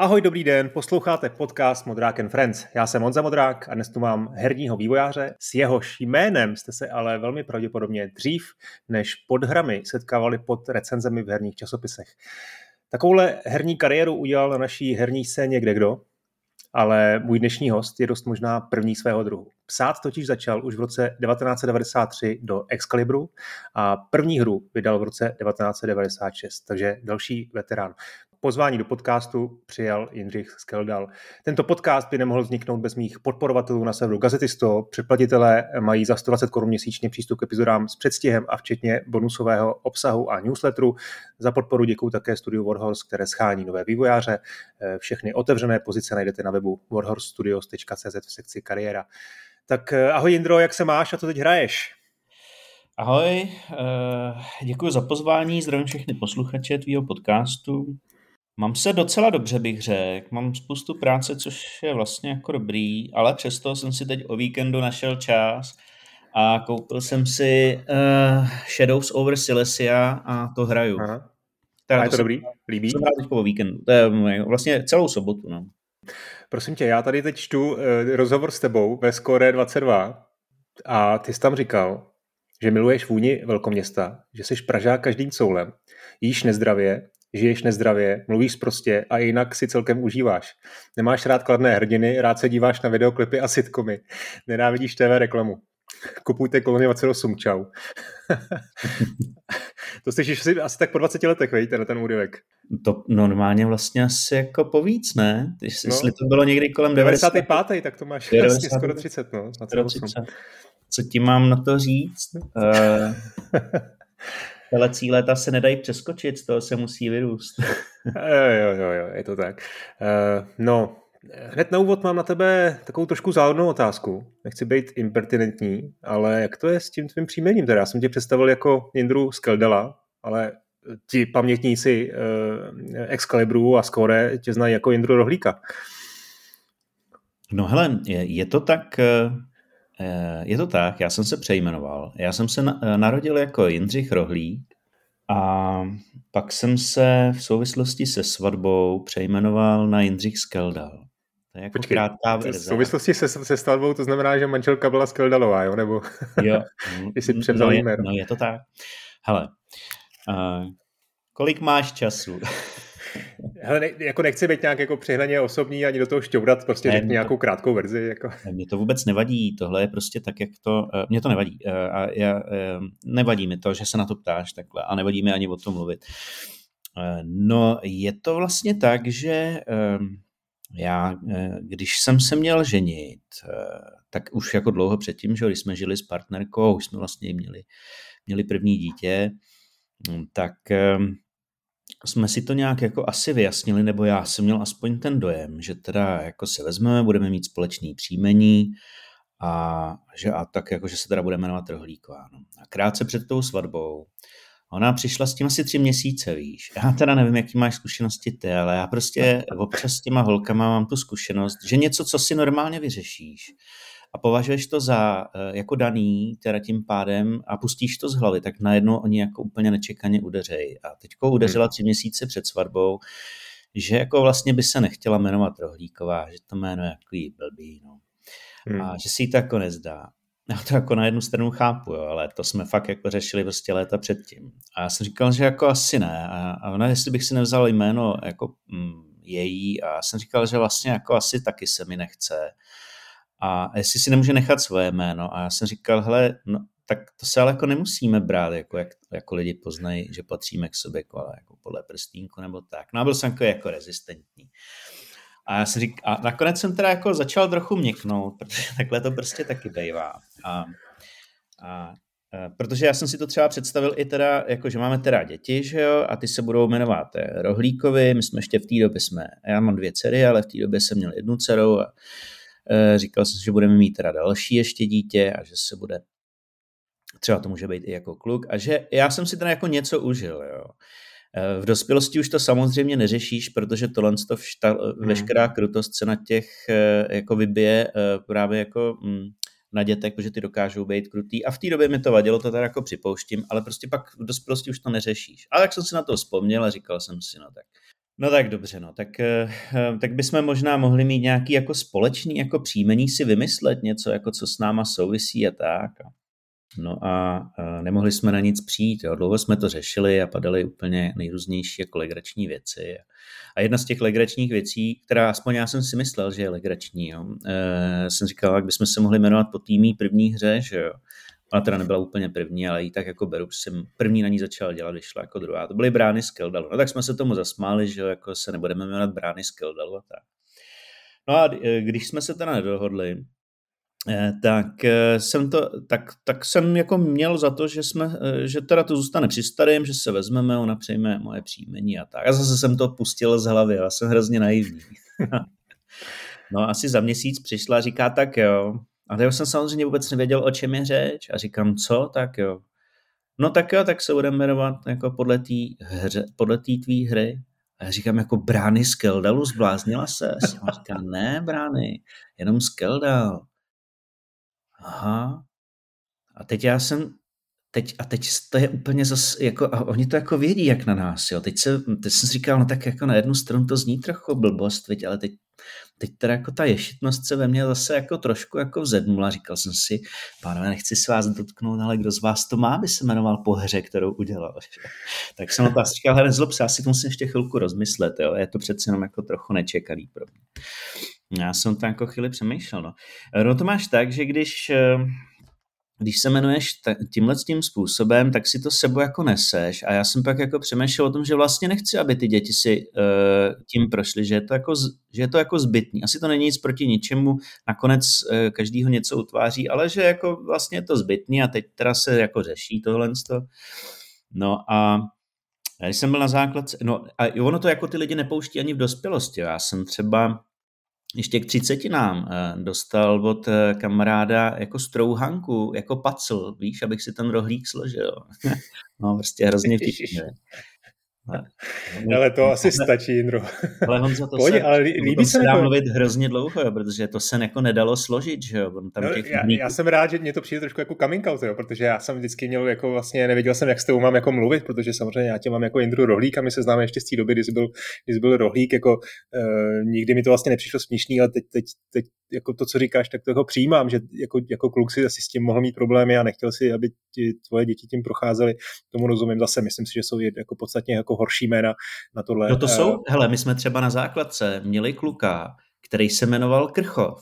Ahoj, dobrý den, posloucháte podcast Modrák and Friends. Já jsem Honza Modrák a dnes tu mám herního vývojáře, s jehož jménem jste se ale velmi pravděpodobně dřív než pod hrami setkávali pod recenzemi v herních časopisech. Takovouhle herní kariéru udělal na naší herní scéně kde kdo, ale můj dnešní host je dost možná první svého druhu. Psát totiž začal už v roce 1993 do Excalibru a první hru vydal v roce 1996, takže další veterán pozvání do podcastu přijal Jindřich Skeldal. Tento podcast by nemohl vzniknout bez mých podporovatelů na serveru Gazetisto. Předplatitelé mají za 120 korun měsíčně přístup k epizodám s předstihem a včetně bonusového obsahu a newsletteru. Za podporu děkuji také studiu Warhorse, které schání nové vývojáře. Všechny otevřené pozice najdete na webu warhorsestudios.cz v sekci kariéra. Tak ahoj Jindro, jak se máš a co teď hraješ? Ahoj, děkuji za pozvání, zdravím všechny posluchače tvýho podcastu. Mám se docela dobře, bych řekl. Mám spoustu práce, což je vlastně jako dobrý, ale přesto jsem si teď o víkendu našel čas a koupil jsem si uh, Shadows over Silesia a to hraju. Aha. a je to, to dobrý? Líbí? Jsem hrál teď po víkendu. To je vlastně celou sobotu. No. Prosím tě, já tady teď čtu uh, rozhovor s tebou ve Score 22 a ty jsi tam říkal, že miluješ vůni velkoměsta, že jsi Pražák každým coulem, jíš nezdravě žiješ nezdravě, mluvíš prostě a jinak si celkem užíváš. Nemáš rád kladné hrdiny, rád se díváš na videoklipy a sitcomy. Nenávidíš TV reklamu. Kupujte kolony 28, čau. to slyšíš asi, asi tak po 20 letech, vejte, na ten úryvek. To normálně vlastně asi jako po víc, ne? Jestli no, to bylo někdy kolem 95. 90. tak to máš 90. Vlastně skoro 30, no. 30. Co ti mám na to říct? uh, Telecí léta se nedají přeskočit, z toho se musí vyrůst. jo, jo, jo, je to tak. Uh, no, hned na úvod mám na tebe takovou trošku záhodnou otázku. Nechci být impertinentní, ale jak to je s tím tvým příjmením? Teda já jsem tě představil jako Jindru Skeldela, ale ti pamětníci uh, Excalibru a Score tě znají jako Jindru Rohlíka. No hele, je, je to tak, Eh, je to tak, já jsem se přejmenoval. Já jsem se eh, narodil jako Jindřich Rohlík a pak jsem se v souvislosti se svatbou přejmenoval na Jindřich Skeldal. To je jako Počkej, krátká verze. V souvislosti se, se svatbou to znamená, že manželka byla Skeldalová, jo? Nebo jo. jestli převzal no, jméno. No je to tak. Hele, uh, kolik máš času? Hele, ne, jako nechci být nějak jako přehnaně osobní ani do toho šťourat, prostě ne, řekni nějakou krátkou verzi. Jako. Mně to vůbec nevadí, tohle je prostě tak, jak to, uh, mně to nevadí. Uh, a já, uh, nevadí mi to, že se na to ptáš takhle a nevadí mi ani o tom mluvit. No, je to vlastně tak, že já, když jsem se měl ženit, tak už jako dlouho předtím, že když jsme žili s partnerkou, už jsme vlastně měli, měli první dítě, tak uh, jsme si to nějak jako asi vyjasnili, nebo já jsem měl aspoň ten dojem, že teda jako se vezmeme, budeme mít společný příjmení a že a tak jako, že se teda budeme jmenovat Rohlíková. No. A krátce před tou svatbou Ona přišla s tím asi tři měsíce, víš. Já teda nevím, jaký máš zkušenosti ty, ale já prostě občas s těma holkama mám tu zkušenost, že něco, co si normálně vyřešíš, a považuješ to za eh, jako daný, teda tím pádem a pustíš to z hlavy, tak najednou oni jako úplně nečekaně udeřej. A teďko udeřila hmm. tři měsíce před svatbou, že jako vlastně by se nechtěla jmenovat Rohlíková, že to jméno je jako blbý, no. Hmm. A že si ji to jako nezdá. Já to jako na jednu stranu chápu, jo, ale to jsme fakt jako řešili prostě léta předtím. A já jsem říkal, že jako asi ne. A, a ona, jestli bych si nevzal jméno jako mm, její, a já jsem říkal, že vlastně jako asi taky se mi nechce a jestli si nemůže nechat svoje jméno. A já jsem říkal, hele, no, tak to se ale jako nemusíme brát, jako, jak, jako lidi poznají, že patříme k sobě jako, ale jako podle prstínku nebo tak. No a byl jsem jako, jako rezistentní. A já jsem řík, a nakonec jsem teda jako začal trochu měknout, protože takhle to prostě taky bývá. A, a protože já jsem si to třeba představil i teda, jako že máme teda děti, že jo, a ty se budou jmenovat Rohlíkovi, my jsme ještě v té době jsme, já mám dvě dcery, ale v té době jsem měl jednu dceru a Eh, říkal jsem, že budeme mít teda další ještě dítě a že se bude, třeba to může být i jako kluk, a že já jsem si teda jako něco užil, jo. Eh, v dospělosti už to samozřejmě neřešíš, protože tohle to všta, hmm. veškerá krutost se na těch eh, jako vybije právě jako mm, na dětech, protože ty dokážou být krutý. A v té době mi to vadilo, to teda jako připouštím, ale prostě pak v dospělosti už to neřešíš. Ale jak jsem si na to vzpomněl a říkal jsem si, no tak No tak dobře, no. Tak, eh, tak bychom možná mohli mít nějaký jako společný jako příjmení si vymyslet něco, jako co s náma souvisí a tak. No a, a nemohli jsme na nic přijít. Jo. Dlouho jsme to řešili a padaly úplně nejrůznější jako legrační věci. A jedna z těch legračních věcí, která aspoň já jsem si myslel, že je legrační, jo, e, jsem říkal, jak bychom se mohli jmenovat po týmí první hře, že jo. Ona teda nebyla úplně první, ale i tak jako beru, jsem první na ní začal dělat, když šla jako druhá. To byly brány z Keldalu. No tak jsme se tomu zasmáli, že jako se nebudeme jmenovat brány z Keldalu a tak. No a e, když jsme se teda nedohodli, Eh, tak eh, jsem to, tak, tak jsem jako měl za to, že jsme, eh, že teda to zůstane při starém, že se vezmeme, ona přejme moje příjmení a tak. A zase jsem to pustil z hlavy, já jsem hrozně naivní. no asi za měsíc přišla a říká, tak jo. A já jsem samozřejmě vůbec nevěděl, o čem je řeč. A říkám, co? Tak jo. No tak jo, tak se budeme jmenovat jako podle té podle tý tvý hry. A já říkám, jako brány z Keldalu, zbláznila se. A říká, ne, brány, jenom z Keldal aha, a teď já jsem, teď, a teď to je úplně zase, jako, a oni to jako vědí, jak na nás, jo. Teď, se, teď jsem si říkal, no tak jako na jednu stranu to zní trochu blbost, veď, ale teď, teď teda jako ta ješitnost se ve mně zase jako trošku jako vzednula. Říkal jsem si, pánové, nechci se vás dotknout, ale kdo z vás to má, by se jmenoval po hře, kterou udělal. Že? Tak jsem to říkal, hele, nezlob se, já si to musím ještě chvilku rozmyslet, jo. Je to přece jenom jako trochu nečekaný pro mě. Já jsem to jako chvíli přemýšlel. No. no to máš tak, že když, eh, když se jmenuješ tímhle tím způsobem, tak si to sebou jako neseš. A já jsem pak jako přemýšlel o tom, že vlastně nechci, aby ty děti si uh, tím prošly, že je, to jako, že je to jako zbytný. Asi to není nic proti ničemu, nakonec uh, každýho něco utváří, ale že jako vlastně je to zbytný a teď teda se jako řeší tohle. No a když jsem byl na základce, no a ono to jako ty lidi nepouští ani v dospělosti. Já jsem třeba ještě k třicetinám eh, dostal od eh, kamaráda jako strouhanku, jako pacl, víš, abych si ten rohlík složil. no, prostě hrozně vtipně. Ale to asi stačí, Jindro. Ale Honzo, to Pojď, se, ale líbí se, se dá to... mluvit hrozně dlouho, jo, protože to se jako nedalo složit, že jo. Tam no, těch já, já, jsem rád, že mě to přijde trošku jako coming out, jo, protože já jsem vždycky měl jako vlastně, nevěděl jsem, jak s tebou mám jako mluvit, protože samozřejmě já tě mám jako Jindru Rohlík a my se známe ještě z té doby, kdy jsi byl, kdy jsi byl Rohlík, jako uh, nikdy mi to vlastně nepřišlo směšný, ale teď, teď, teď jako to, co říkáš, tak toho přijímám, že jako, jako kluk si asi s tím mohl mít problémy a nechtěl si, aby ti, tvoje děti tím procházely. Tomu rozumím zase, myslím si, že jsou jako podstatně jako horší jména na tohle. No to jsou, hele, my jsme třeba na základce měli kluka, který se jmenoval Krchov.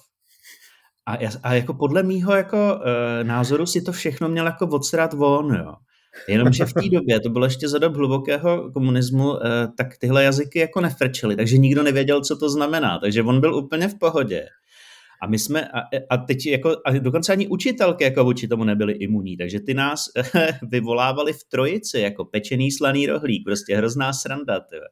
A, a jako podle mýho jako e, názoru si to všechno měl jako odsrat von, jo. Jenomže v té době, to bylo ještě za dob hlubokého komunismu, e, tak tyhle jazyky jako nefrčely, takže nikdo nevěděl, co to znamená. Takže on byl úplně v pohodě. A my jsme, a, a teď jako, a dokonce ani učitelky jako vůči tomu nebyly imunní, takže ty nás vyvolávali v trojici, jako pečený slaný rohlík, prostě hrozná sranda, tyve.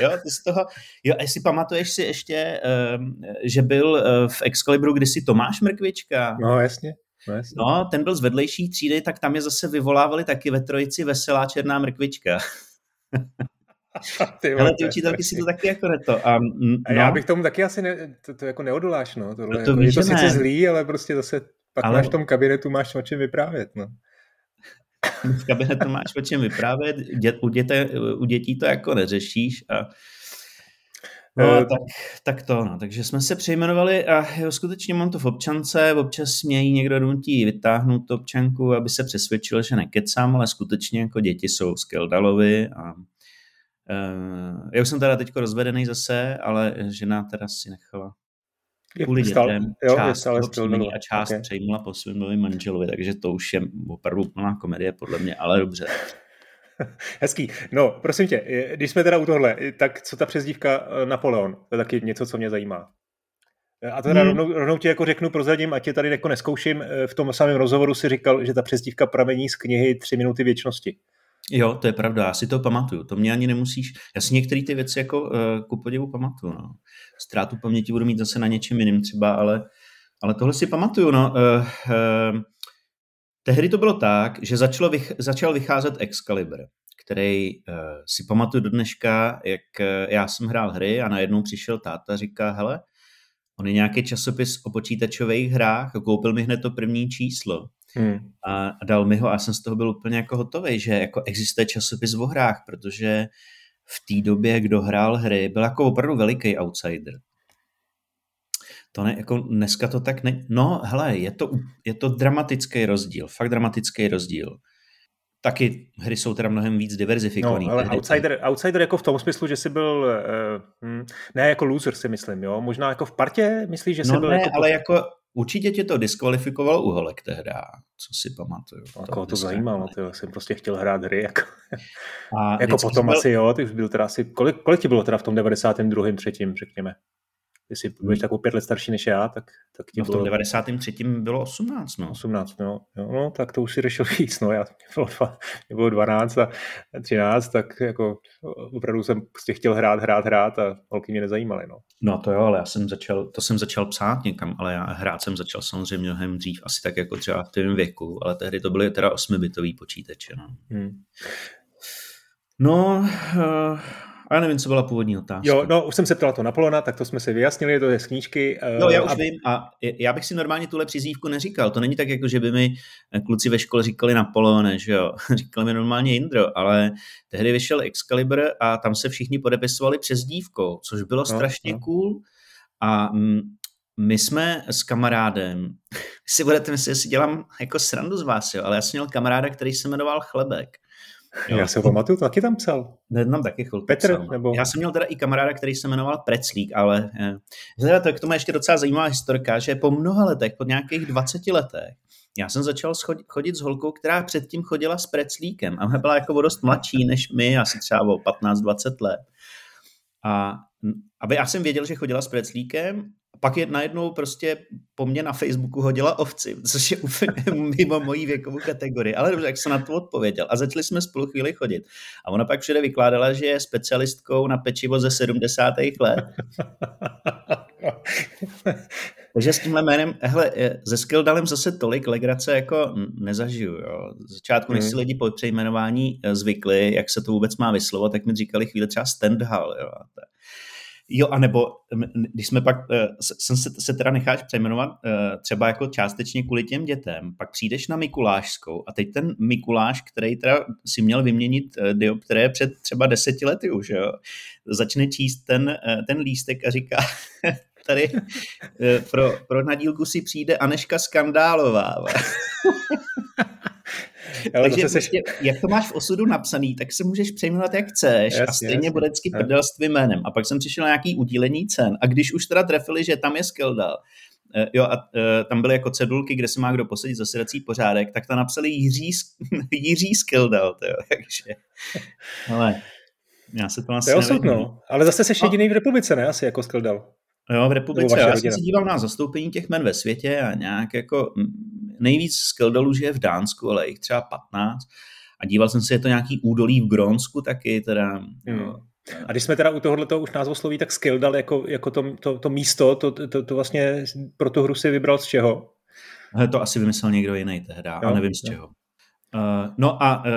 Jo, ty z toho, jo, a jestli pamatuješ si ještě, um, že byl uh, v Excalibru kdysi Tomáš Mrkvička? No, jasně. No, no, ten byl z vedlejší třídy, tak tam je zase vyvolávali taky ve trojici veselá černá mrkvička. ty, Ale ty učitelky si to taky jako neto. A, no. a já bych tomu taky asi ne, to, to jako neodoláš, no. Tohle, no to jako, je to sice ne. zlý, ale prostě zase pak ale... máš v tom kabinetu, máš o čem vyprávět, no. v kabinetu máš o čem vyprávět, dět, u, děte, u dětí to jako neřešíš a No, uh, tak, tak to, no. Takže jsme se přejmenovali a jo, skutečně mám to v občance, občas mě někdo nutí vytáhnout tu občanku, aby se přesvědčil, že nekecám, ale skutečně jako děti jsou z Keldalovi a já už jsem teda teď rozvedený zase, ale žena teda si nechala kvůli dětem jo, část je a část okay. přejmula po svém novém manželovi, takže to už je opravdu plná komedie podle mě, ale dobře. Hezký. No, prosím tě, když jsme teda u tohle, tak co ta přezdívka eh, Napoleon? To je taky něco, co mě zajímá. A to teda hmm. rovnou, rovnou ti jako řeknu, prozradím, ať tě tady jako neskouším. Eh, v tom samém rozhovoru si říkal, že ta přezdívka pramení z knihy Tři minuty věčnosti. Jo, to je pravda, já si to pamatuju. To mě ani nemusíš. Já si některé ty věci jako uh, ku podivu pamatuju. No. Ztrátu paměti budu mít zase na něčem jiným třeba, ale, ale tohle si pamatuju. No. Uh, uh, tehdy to bylo tak, že začalo vych, začal vycházet Excalibur, který uh, si pamatuju do dneška, jak uh, já jsem hrál hry a najednou přišel táta a říká, hele, on je nějaký časopis o počítačových hrách a koupil mi hned to první číslo. Hmm. A, dal mi ho a jsem z toho byl úplně jako hotový, že jako existuje časopis o hrách, protože v té době, kdo hrál hry, byl jako opravdu veliký outsider. To ne, jako dneska to tak ne... No, hele, je to, je to dramatický rozdíl, fakt dramatický rozdíl. Taky hry jsou teda mnohem víc diverzifikované. No, ale outsider, outsider jako v tom smyslu, že jsi byl, uh, ne jako loser si myslím, jo? Možná jako v partě myslíš, že jsi no byl ne, jako... ale jako určitě tě to diskvalifikovalo u holek tehda, co si pamatuju. No, to, to zajímalo, to jsem prostě chtěl hrát hry. Jako, a jako potom byl... asi jo, ty už byl teda asi, kolik, kolik ti bylo teda v tom 92. třetím, řekněme? Jestli budeš takovou pět let starší než já, tak, tak ti no v tom bylo... 93. bylo 18, no. 18, no. Jo, no, tak to už si řešil víc, no. Já, mě bylo, dva, mě bylo 12 a 13, tak jako opravdu jsem prostě chtěl hrát, hrát, hrát a holky mě nezajímaly, no. No to jo, ale já jsem začal, to jsem začal psát někam, ale já hrát jsem začal samozřejmě mnohem dřív, asi tak jako třeba v tvém věku, ale tehdy to byly teda osmibitový počítače, no. Hmm. No, uh, já nevím, co byla původní otázka. Jo, no, už jsem se ptal to Napoleona, tak to jsme si vyjasnili, to je z knížky. No, já už a... vím a já bych si normálně tuhle přizívku neříkal. To není tak, jako že by mi eh, kluci ve škole říkali Napoleone, že jo. říkali mi normálně Indro, ale tehdy vyšel Excalibur a tam se všichni podepisovali přes dívkou, což bylo no, strašně no. cool. A my jsme s kamarádem, si budete myslet, že si dělám jako srandu z vás, jo, ale já jsem měl kamaráda, který se jmenoval Chlebek. Jo. Já se ho pamatuju, taky tam psal. Ne, tam taky chvilku Petr, psal. Nebo... Já jsem měl teda i kamaráda, který se jmenoval Preclík, ale eh, to k tomu ještě docela zajímavá historka, že po mnoha letech, po nějakých 20 letech, já jsem začal chodit s holkou, která předtím chodila s Preclíkem a byla jako dost mladší než my, asi třeba o 15-20 let. A aby já jsem věděl, že chodila s Preclíkem pak je najednou prostě po mně na Facebooku hodila ovci, což je úplně mimo mojí věkovou kategorii. Ale dobře, jak jsem na to odpověděl. A začali jsme spolu chvíli chodit. A ona pak všude vykládala, že je specialistkou na pečivo ze 70. let. Takže s tímhle jménem, hele, ze Skildalem zase tolik legrace jako nezažiju. Jo. Z začátku, než si hmm. lidi po přejmenování eh, zvykli, jak se to vůbec má vyslovovat, tak mi říkali chvíli třeba Stendhal. Jo. Jo, anebo když jsme pak, eh, jsem se, se teda necháš přejmenovat eh, třeba jako částečně kvůli těm dětem, pak přijdeš na Mikulášskou a teď ten Mikuláš, který teda si měl vyměnit eh, dioptrie před třeba deseti lety už, jo, začne číst ten, ten lístek a říká, tady pro, pro nadílku si přijde Aneška Skandálová. Ale Takže seš... prostě, jak to máš v osudu napsaný, tak se můžeš přejmenovat jak chceš jasně, a stejně jasně. bude vždycky prdel s tvým jménem. A pak jsem přišel na nějaký udílení cen a když už teda trefili, že tam je Skeldal, Uh, jo, a uh, tam byly jako cedulky, kde se má kdo posadit za sedací pořádek, tak tam napsali Jiří, Jiří Skeldal, takže, ale já se to asi To je osud, no. Ale zase jsi jediný v republice, ne? Asi jako Skeldal. Jo, v republice. Já jsem se díval na zastoupení těch men ve světě a nějak jako nejvíc skildalů je v Dánsku, ale jich třeba 15. A díval jsem se, je to nějaký údolí v Grónsku taky, teda, hmm. jo. A když jsme teda u tohohle toho už názvosloví, tak Skildal jako, jako to, to, to místo, to, to, to vlastně pro tu hru si vybral z čeho? To asi vymyslel někdo jiný tehda, jo, a nevím z čeho. Uh, no a uh,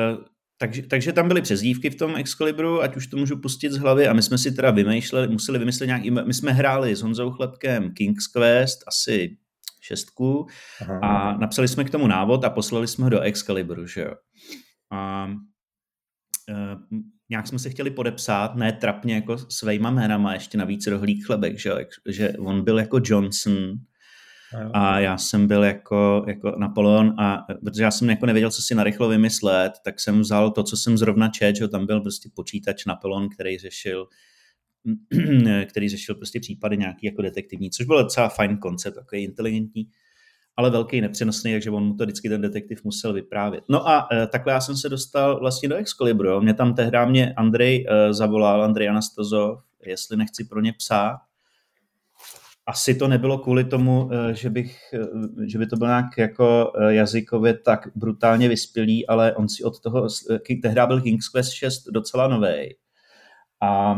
takže, takže tam byly přezdívky v tom Excalibru, ať už to můžu pustit z hlavy a my jsme si teda vymýšleli, museli vymyslet nějaký, my jsme hráli s Honzou Chlepkem King's Quest asi šestku Aha. a napsali jsme k tomu návod a poslali jsme ho do Excalibru, že jo. A e, nějak jsme se chtěli podepsat, ne trapně jako svejma jménama, ještě navíc rohlík chlebek, že, jo? že on byl jako Johnson, a já jsem byl jako, jako Napoleon a protože já jsem jako nevěděl, co si narychlo vymyslet, tak jsem vzal to, co jsem zrovna čet, že tam byl prostě počítač Napoleon, který řešil který řešil prostě případy nějaký jako detektivní, což byl docela fajn koncept, takový inteligentní, ale velký, nepřenosný, takže on mu to vždycky ten detektiv musel vyprávět. No a e, takhle já jsem se dostal vlastně do Excalibru. Mě tam tehdy mě Andrej e, zavolal, Andrej Anastazov, jestli nechci pro ně psát asi to nebylo kvůli tomu, eh, že, bych, eh, že by to bylo nějak jako eh, jazykově tak brutálně vyspělý, ale on si od toho, tehdy byl King's Quest 6 docela nový. A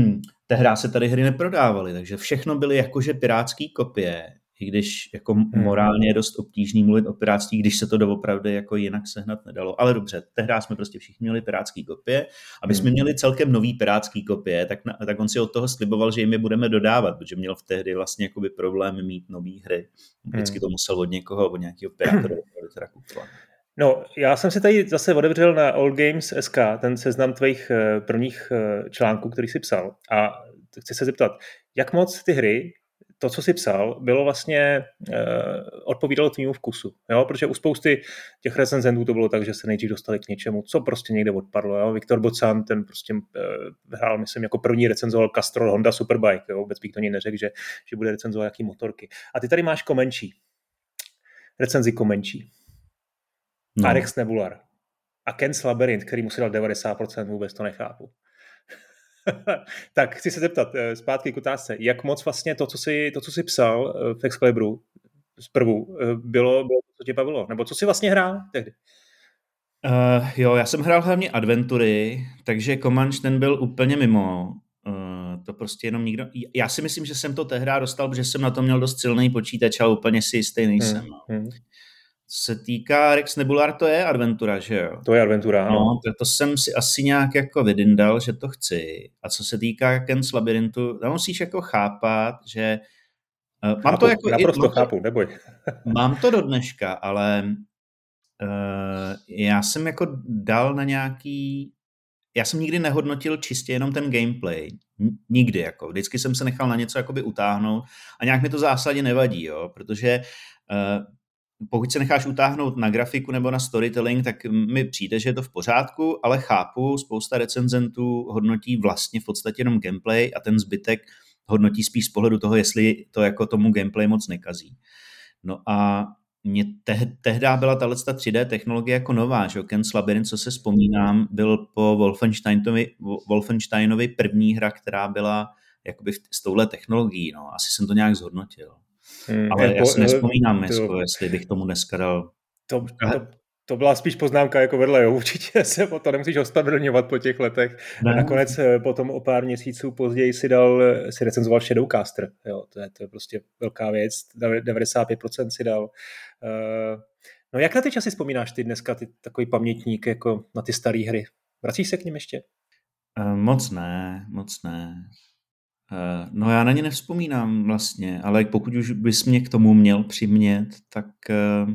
tehdy se tady hry neprodávaly, takže všechno byly jakože pirátský kopie i když jako hmm. morálně je dost obtížný mluvit o pirátství, když se to doopravdy jako jinak sehnat nedalo. Ale dobře, tehdy jsme prostě všichni měli pirátský kopie. Aby jsme hmm. měli celkem nový pirátský kopie, tak, na, tak on si od toho sliboval, že jim je budeme dodávat, protože měl v tehdy vlastně jakoby problém mít nové hry. Vždycky hmm. to musel od někoho, od nějakého pirátora teda kupovat. No, já jsem si tady zase otevřel na Old Games SK ten seznam tvých eh, prvních eh, článků, který jsi psal. A chci se zeptat, jak moc ty hry to, co jsi psal, bylo vlastně, uh, odpovídalo tvýmu vkusu, jo? protože u spousty těch recenzentů to bylo tak, že se nejdřív dostali k něčemu, co prostě někde odpadlo. Jo? Viktor Bocan, ten prostě uh, hrál, myslím, jako první recenzoval Castrol Honda Superbike, jo? vůbec bych to neřekl, že, že bude recenzovat jaký motorky. A ty tady máš komenčí, recenzi komenčí. No. Arex Nebular a Ken Labyrinth, který musí dát 90%, vůbec to nechápu. tak chci se zeptat eh, zpátky k otázce, jak moc vlastně to, co jsi, to, co jsi psal eh, v Excalibru zprvu, eh, bylo, bylo to, co tě bavilo? Nebo co jsi vlastně hrál tehdy? Uh, jo, já jsem hrál hlavně adventury, takže Comanche ten byl úplně mimo. Uh, to prostě jenom nikdo... Já si myslím, že jsem to tehdy dostal, protože jsem na to měl dost silný počítač a úplně si jistý nejsem. Hmm, no. hmm se týká Rex Nebular, to je adventura, že jo? To je adventura, ano. No, to, to jsem si asi nějak jako vydindal, že to chci. A co se týká Ken's Labyrintu, tam musíš jako chápat, že uh, mám to jako... Naprosto i, chápu, neboj. mám to do dneška, ale uh, já jsem jako dal na nějaký já jsem nikdy nehodnotil čistě jenom ten gameplay. Nikdy, jako. Vždycky jsem se nechal na něco jakoby utáhnout a nějak mi to zásadě nevadí, jo, protože uh, pokud se necháš utáhnout na grafiku nebo na storytelling, tak mi přijde, že je to v pořádku, ale chápu, spousta recenzentů hodnotí vlastně v podstatě jenom gameplay a ten zbytek hodnotí spíš z pohledu toho, jestli to jako tomu gameplay moc nekazí. No a mě te- tehdy byla tahle 3D technologie jako nová, že Ken Labyrinth, co se vzpomínám, byl po Wolfensteinovi, Wolfensteinovi první hra, která byla jakoby s touhle technologií, no, asi jsem to nějak zhodnotil. Hmm, Ale já si nespomínám, to, jako, jestli bych tomu dneska dal... To, to, to byla spíš poznámka jako vedle, jo. určitě se po to nemusíš ospravedlňovat po těch letech. Ne. A nakonec eh, potom o pár měsíců později si dal, eh, si recenzoval Shadowcaster, jo, to je, to je prostě velká věc, 95% si dal. Uh, no jak na ty časy vzpomínáš ty dneska, ty takový pamětník jako na ty staré hry? Vracíš se k ním ještě? Uh, moc ne, moc ne. Eh, no já na ně nevzpomínám vlastně, ale pokud už bys mě k tomu měl přimět, tak uh,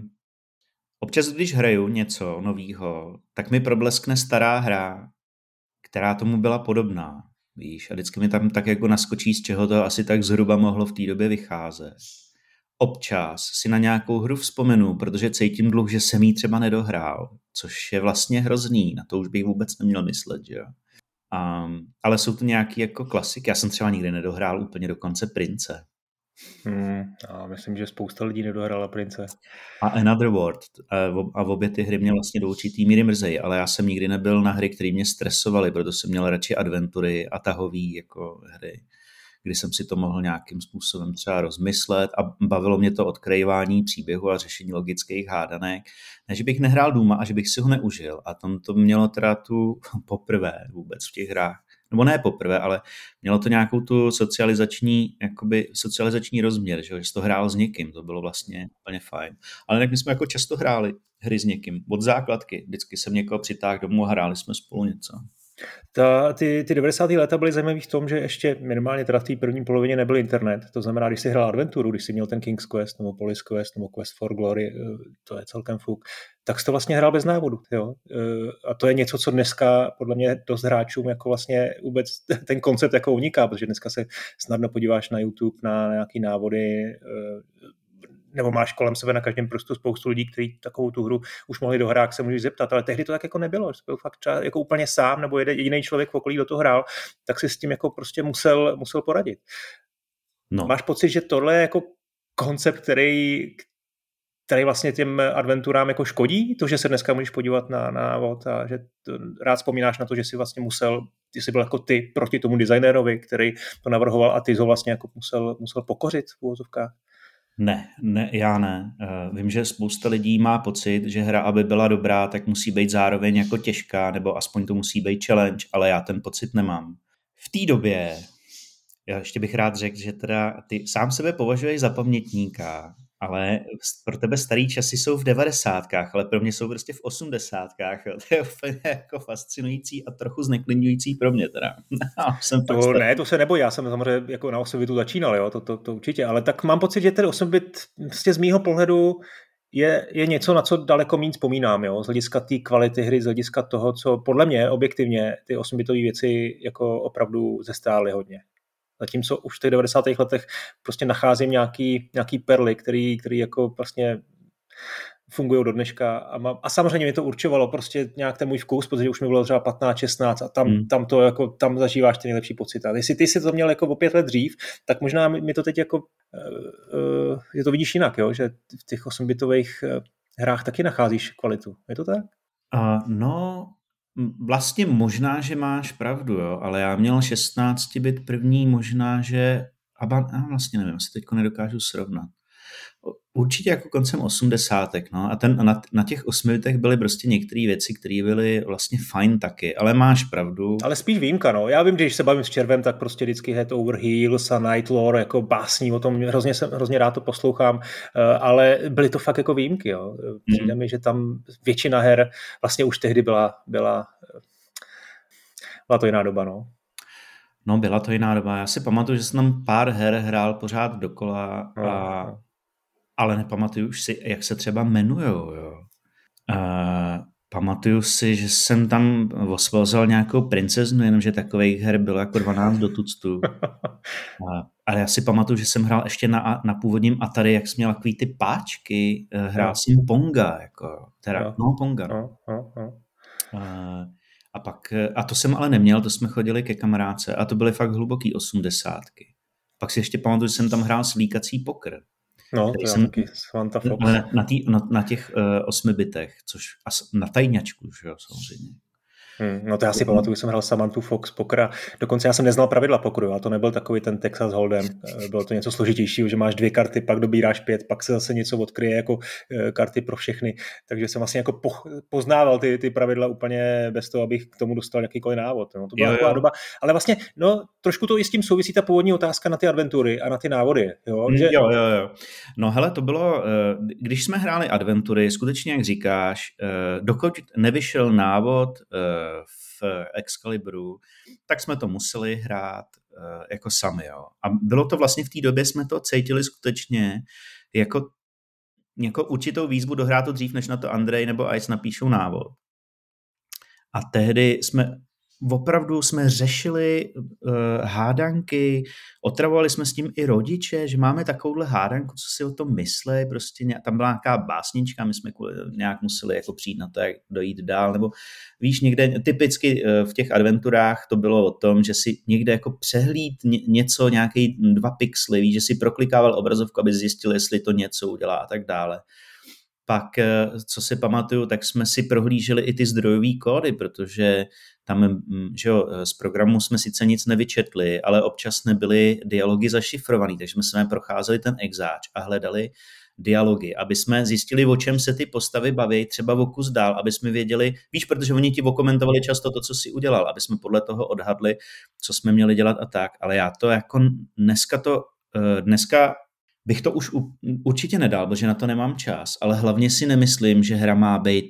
občas, když hraju něco novýho, tak mi probleskne stará hra, která tomu byla podobná. Víš, a vždycky mi tam tak jako naskočí, z čeho to asi tak zhruba mohlo v té době vycházet. Občas si na nějakou hru vzpomenu, protože cítím dluh, že jsem jí třeba nedohrál, což je vlastně hrozný, na to už bych vůbec neměl myslet, že jo. Um, ale jsou to nějaký jako klasiky. Já jsem třeba nikdy nedohrál úplně do konce Prince. Hmm, a myslím, že spousta lidí nedohrála Prince. A Another World. A v obě ty hry mě vlastně do určitý míry mrzej, ale já jsem nikdy nebyl na hry, které mě stresovaly, proto jsem měl radši adventury a tahové jako hry kdy jsem si to mohl nějakým způsobem třeba rozmyslet a bavilo mě to odkrývání příběhu a řešení logických hádanek, než bych nehrál Duma a že bych si ho neužil. A tam to mělo teda tu poprvé vůbec v těch hrách, nebo ne poprvé, ale mělo to nějakou tu socializační, jakoby socializační rozměr, že, že to hrál s někým, to bylo vlastně úplně fajn. Ale tak my jsme jako často hráli hry s někým, od základky, vždycky jsem někoho přitáhl domů a hráli jsme spolu něco. Ta, ty, ty 90. léta byly zajímavé v tom, že ještě minimálně teda v té první polovině nebyl internet. To znamená, když si hrál adventuru, když si měl ten King's Quest nebo Police Quest nebo Quest for Glory, eh, to je celkem fuk, tak jsi to vlastně hrál bez návodu. Jo? Eh, a to je něco, co dneska podle mě dost hráčům jako vlastně vůbec ten koncept jako uniká, protože dneska se snadno podíváš na YouTube na nějaký návody, eh, nebo máš kolem sebe na každém prstu spoustu lidí, kteří takovou tu hru už mohli dohrát, se můžeš zeptat, ale tehdy to tak jako nebylo, že byl fakt třeba jako úplně sám, nebo jediný člověk v okolí do toho hrál, tak si s tím jako prostě musel, musel poradit. No. Máš pocit, že tohle je jako koncept, který, který vlastně těm adventurám jako škodí, to, že se dneska můžeš podívat na návod a že to, rád vzpomínáš na to, že si vlastně musel, ty jsi byl jako ty proti tomu designérovi, který to navrhoval a ty ho vlastně jako musel, musel pokořit v úvozovkách. Ne, ne, já ne. Uh, vím, že spousta lidí má pocit, že hra, aby byla dobrá, tak musí být zároveň jako těžká, nebo aspoň to musí být challenge, ale já ten pocit nemám. V té době, já ještě bych rád řekl, že teda ty sám sebe považuješ za pamětníka ale pro tebe starý časy jsou v devadesátkách, ale pro mě jsou prostě v osmdesátkách. To je úplně jako fascinující a trochu zneklidňující pro mě teda. jsem to, ne, to se neboj, já jsem samozřejmě jako na osobitu začínal, jo, to, to, to, určitě, ale tak mám pocit, že ten osobit prostě z mýho pohledu je, je něco, na co daleko méně vzpomínám, jo? z hlediska té kvality hry, z hlediska toho, co podle mě objektivně ty 8 věci jako opravdu zestály hodně. Zatímco už v těch 90. letech prostě nacházím nějaký, nějaký perly, který, který jako vlastně fungují do dneška a, má, a samozřejmě mi to určovalo prostě nějak ten můj vkus, protože už mi bylo třeba 15, 16 a tam, hmm. tam to jako, tam zažíváš ten nejlepší pocit. A jestli ty si to měl jako o pět let dřív, tak možná mi to teď jako, uh, uh, je to vidíš jinak, jo? že v těch 8-bitových uh, hrách taky nacházíš kvalitu. Je to tak? Uh, no, vlastně možná, že máš pravdu, jo, ale já měl 16 bit první, možná, že a vlastně nevím, si teď nedokážu srovnat určitě jako koncem osmdesátek, no a ten, na, na těch osmilitech byly prostě některé věci, které byly vlastně fajn taky, ale máš pravdu. Ale spíš výjimka, no. Já vím, když se bavím s Červem, tak prostě vždycky Head Over Heels a Night Lore jako básní, o tom hrozně, jsem, hrozně rád to poslouchám, eh, ale byly to fakt jako výjimky, jo. Přijde mm. mi, že tam většina her vlastně už tehdy byla, byla, byla to jiná doba, no. No, byla to jiná doba. Já si pamatuju, že jsem tam pár her hrál pořád dokola a no ale nepamatuju už si, jak se třeba jmenujou, jo. Uh, pamatuju si, že jsem tam osvozel nějakou princeznu, jenomže takových her bylo jako 12 do tuctu. Uh, ale já si pamatuju, že jsem hrál ještě na, na původním Atari, jak jsem měl takový ty páčky, uh, hrál no. jsem Ponga, jako, teda, no, no Ponga. No, no, no. Uh, a pak, a to jsem ale neměl, to jsme chodili ke kamarádce a to byly fakt hluboký osmdesátky. Pak si ještě pamatuju, že jsem tam hrál slíkací pokr. No, to jsem, taky Samantha Fox. Na, na, tý, na, na těch uh, osmi bitech, což na tajňačku, že jo, samozřejmě. Hmm, no to já si pamatuju, že jsem hrál Samantha Fox pokra. Dokonce já jsem neznal pravidla pokru, a to nebyl takový ten Texas Hold'em. Eh, bylo to něco složitějšího, že máš dvě karty, pak dobíráš pět, pak se zase něco odkryje jako eh, karty pro všechny. Takže jsem vlastně jako po, poznával ty, ty pravidla úplně bez toho, abych k tomu dostal jakýkoliv návod. No, to byla jo, taková jo. doba. Ale vlastně, no, trošku to i s tím souvisí ta původní otázka na ty adventury a na ty návody. Jo, že... jo, jo, jo. No hele, to bylo, když jsme hráli adventury, skutečně, jak říkáš, dokud nevyšel návod v Excalibru, tak jsme to museli hrát uh, jako sami. Jo. A bylo to vlastně v té době, jsme to cítili skutečně jako, jako určitou výzvu dohrát to dřív, než na to Andrej nebo Ice napíšou návod. A tehdy jsme opravdu jsme řešili uh, hádanky, otravovali jsme s tím i rodiče, že máme takovouhle hádanku, co si o tom myslí, prostě nějak, tam byla nějaká básnička, my jsme nějak museli jako přijít na to, jak dojít dál, nebo víš, někde typicky uh, v těch adventurách to bylo o tom, že si někde jako přehlíd ně, něco, nějaký dva pixely, víš, že si proklikával obrazovku, aby zjistil, jestli to něco udělá a tak dále pak, eh, co si pamatuju, tak jsme si prohlíželi i ty zdrojové kódy, protože tam mm, že jo, z programu jsme sice nic nevyčetli, ale občas nebyly dialogy zašifrované, takže jsme procházeli ten exáč a hledali dialogy, aby jsme zjistili, o čem se ty postavy baví, třeba o kus dál, aby jsme věděli, víš, protože oni ti okomentovali často to, co si udělal, aby jsme podle toho odhadli, co jsme měli dělat a tak, ale já to jako dneska to, eh, dneska bych to už určitě nedal, protože na to nemám čas, ale hlavně si nemyslím, že hra má být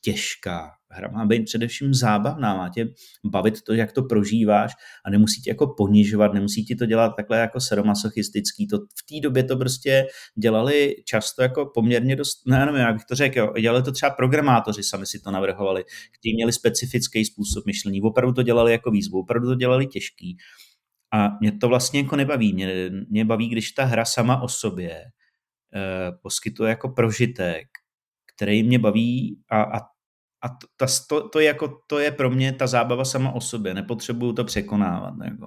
těžká. Hra má být především zábavná, má tě bavit to, jak to prožíváš a nemusí tě jako ponižovat, nemusí ti to dělat takhle jako seromasochistický. To, v té době to prostě dělali často jako poměrně dost, ne, nevím, jak bych to řekl, jo, dělali to třeba programátoři, sami si to navrhovali, kteří měli specifický způsob myšlení, opravdu to dělali jako výzvu, opravdu to dělali těžký. A mě to vlastně jako nebaví. Mě, mě baví, když ta hra sama o sobě eh, poskytuje jako prožitek, který mě baví a, a a to, to, to, je jako, to je pro mě ta zábava sama o sobě, nepotřebuju to překonávat. Jako.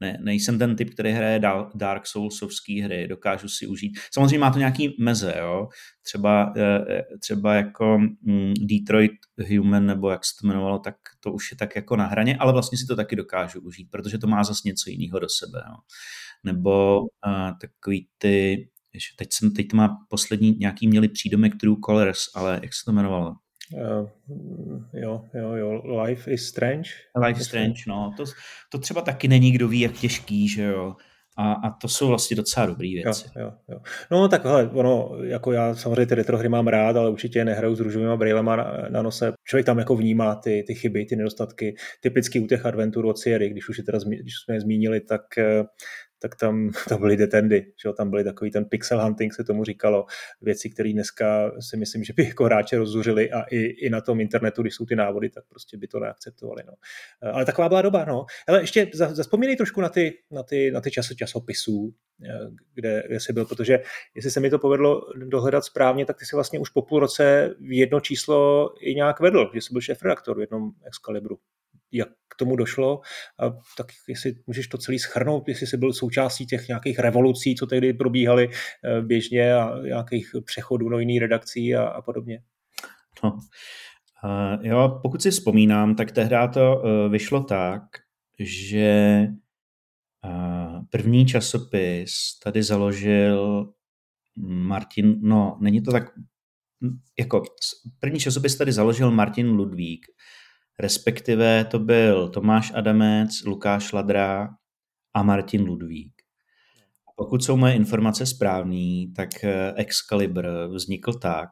Ne, nejsem ten typ, který hraje Dark Soulsovský hry, dokážu si užít. Samozřejmě má to nějaký meze, jo? Třeba, eh, třeba jako mm, Detroit Human, nebo jak se to jmenovalo, tak to už je tak jako na hraně, ale vlastně si to taky dokážu užít, protože to má zase něco jiného do sebe. Jo? Nebo uh, takový ty, teď, jsem, teď to má poslední, nějaký měli přídomek True Colors, ale jak se to jmenovalo? Uh, jo, jo, jo, Life is Strange. Life is Strange, no. To, to třeba taky není kdo ví, jak těžký, že jo. A, a to jsou vlastně docela dobré věci. Jo, jo, jo. No tak hele, ono, jako já samozřejmě ty retro hry mám rád, ale určitě nehraju s růžovými brýlema na, na nose. Člověk tam jako vnímá ty, ty chyby, ty nedostatky. Typicky u těch adventur od Sierry, když už, je teda, když jsme je zmínili, tak tak tam to byly detendy, že tam byly takový ten pixel hunting, se tomu říkalo, věci, které dneska si myslím, že by jako hráče rozzuřili a i, i na tom internetu, když jsou ty návody, tak prostě by to neakceptovali. No. Ale taková byla doba, no. Ale ještě zaspomínej trošku na ty, na ty, na ty čas, časopisů, eh, kde, kde jsi byl, protože jestli se mi to povedlo dohledat správně, tak ty si vlastně už po půl roce jedno číslo i nějak vedl, že jsi byl šéf redaktor v jednom Excalibru jak tomu došlo, a tak jestli můžeš to celý schrnout, jestli jsi byl součástí těch nějakých revolucí, co tehdy probíhaly eh, běžně a nějakých přechodů do jiných redakcí a, a podobně. No. Uh, jo, pokud si vzpomínám, tak tehdy to uh, vyšlo tak, že uh, první časopis tady založil Martin, no není to tak, jako první časopis tady založil Martin Ludvík respektive to byl Tomáš Adamec, Lukáš Ladra a Martin Ludvík. Pokud jsou moje informace správné, tak eh, Excalibur vznikl tak,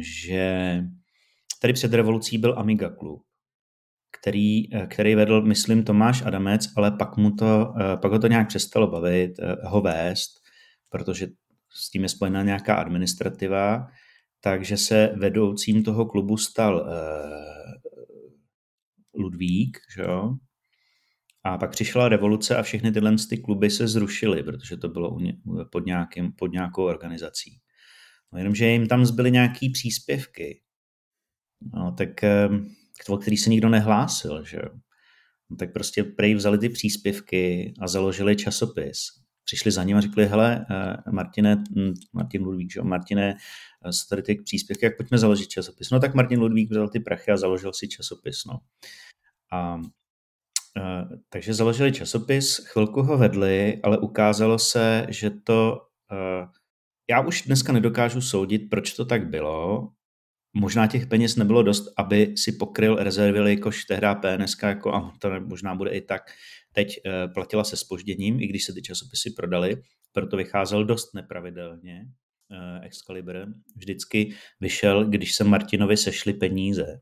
že tady před revolucí byl Amiga klub, který, eh, který vedl, myslím, Tomáš Adamec, ale pak, mu to, eh, pak ho to nějak přestalo bavit, ho vést, protože s tím je spojená nějaká administrativa, takže se vedoucím toho klubu stal Ludvík, že jo? A pak přišla revoluce a všechny tyhle ty kluby se zrušily, protože to bylo pod, nějakým, pod nějakou organizací. No jenomže jim tam zbyly nějaký příspěvky, no, tak, ehm, o který se nikdo nehlásil, že jo. No, tak prostě prej vzali ty příspěvky a založili časopis. Přišli za ním a řekli, hele, eh, Martine, hm, Martin Ludvík, že Martine, eh, jsou tady ty příspěvky, jak pojďme založit časopis. No tak Martin Ludvík vzal ty prachy a založil si časopis, no. A, a takže založili časopis, chvilku ho vedli, ale ukázalo se, že to... A, já už dneska nedokážu soudit, proč to tak bylo. Možná těch peněz nebylo dost, aby si pokryl rezervy, jakož tehdy PNSK, jako, a to možná bude i tak, teď e, platila se spožděním, i když se ty časopisy prodaly, proto vycházel dost nepravidelně. E, Excalibur vždycky vyšel, když se Martinovi sešly peníze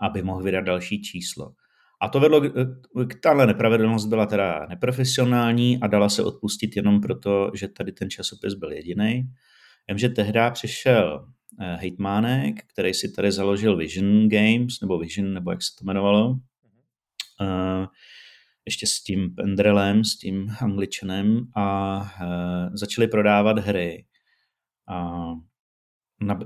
aby mohl vydat další číslo. A to vedlo, k tahle nepravidelnost byla teda neprofesionální a dala se odpustit jenom proto, že tady ten časopis byl jediný. Jenže tehdy přišel eh, hejtmánek, který si tady založil Vision Games, nebo Vision, nebo jak se to jmenovalo, uh, ještě s tím Pendrelem, s tím angličanem a uh, začali prodávat hry. A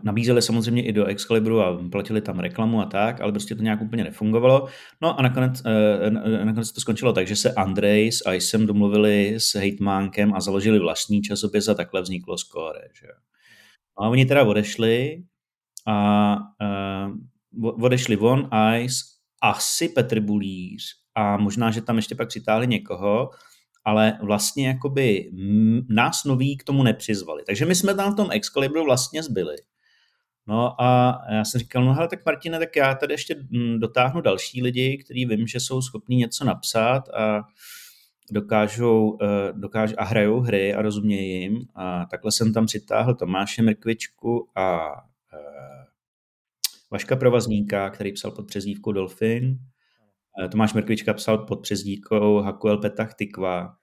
nabízeli samozřejmě i do Excaliburu a platili tam reklamu a tak, ale prostě to nějak úplně nefungovalo. No a nakonec, eh, nakonec to skončilo tak, že se Andrej s Icem domluvili s Hejtmánkem a založili vlastní časopis a takhle vzniklo Score. Že? A oni teda odešli a uh, odešli von Ice, asi Petr Bulíř a možná, že tam ještě pak přitáhli někoho, ale vlastně jakoby nás noví k tomu nepřizvali. Takže my jsme tam v tom Excalibru vlastně zbyli. No a já jsem říkal, no hele, tak Martine, tak já tady ještě dotáhnu další lidi, kteří vím, že jsou schopní něco napsat a dokážou, eh, dokážou a hrajou hry a rozumějí jim. A takhle jsem tam přitáhl Tomáše Mrkvičku a eh, Vaška Provazníka, který psal pod přezdívkou Dolphin. Eh, Tomáš Mrkvička psal pod přezdívkou Hakuel Petach Tikva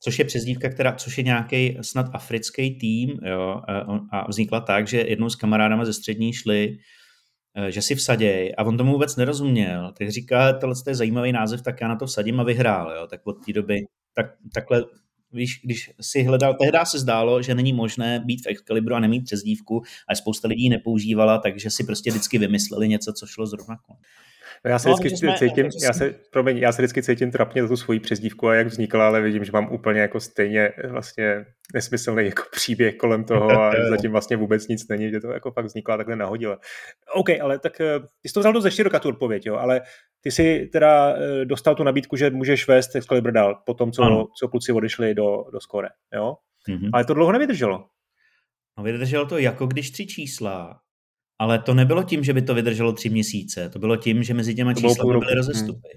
což je přezdívka, která, což je nějaký snad africký tým, jo, a vznikla tak, že jednou s kamarádama ze střední šli, eh, že si vsaděj. A on tomu vůbec nerozuměl, tak říká, tohle je zajímavý název, tak já na to vsadím a vyhrál, jo, tak od té doby, tak, takhle víš, když si hledal, tehdy se zdálo, že není možné být v Excalibru a nemít přezdívku, a spousta lidí nepoužívala, takže si prostě vždycky vymysleli něco, co šlo zrovna. No já se no, vždycky jsme, cítím, já se, promiň, já se vždycky cítím trapně za tu svoji přezdívku a jak vznikla, ale vidím, že mám úplně jako stejně vlastně nesmyslný jako příběh kolem toho a zatím vlastně vůbec nic není, že to jako fakt vznikla takhle nahodile. OK, ale tak eh, ty jsi to vzal dost široka tu odpověď, jo, ale ty si teda eh, dostal tu nabídku, že můžeš vést Excalibur dál po tom, co, co kluci odešli do, do skore, jo? Mm-hmm. Ale to dlouho nevydrželo. No vydrželo to jako když tři čísla ale to nebylo tím, že by to vydrželo tři měsíce, to bylo tím, že mezi těma čísly byly rozestupy.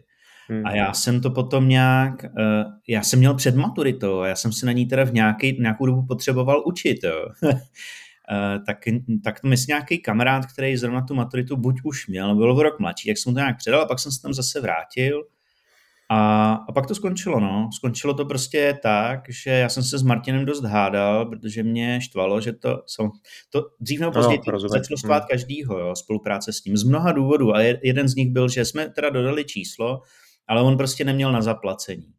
Hmm. A já jsem to potom nějak, uh, já jsem měl před maturitou a já jsem se na ní teda v nějaký, nějakou dobu potřeboval učit, jo. uh, tak, tak to myslím nějaký kamarád, který zrovna tu maturitu buď už měl, byl v rok mladší, jak jsem to nějak předal a pak jsem se tam zase vrátil A, a pak to skončilo, no. Skončilo to prostě tak, že já jsem se s Martinem dost hádal, protože mě štvalo, že to, jsem, to dřív nebo později no, začalo štvát každýho, jo, spolupráce s ním. Z mnoha důvodů. A jeden z nich byl, že jsme teda dodali číslo, ale on prostě neměl na zaplacení.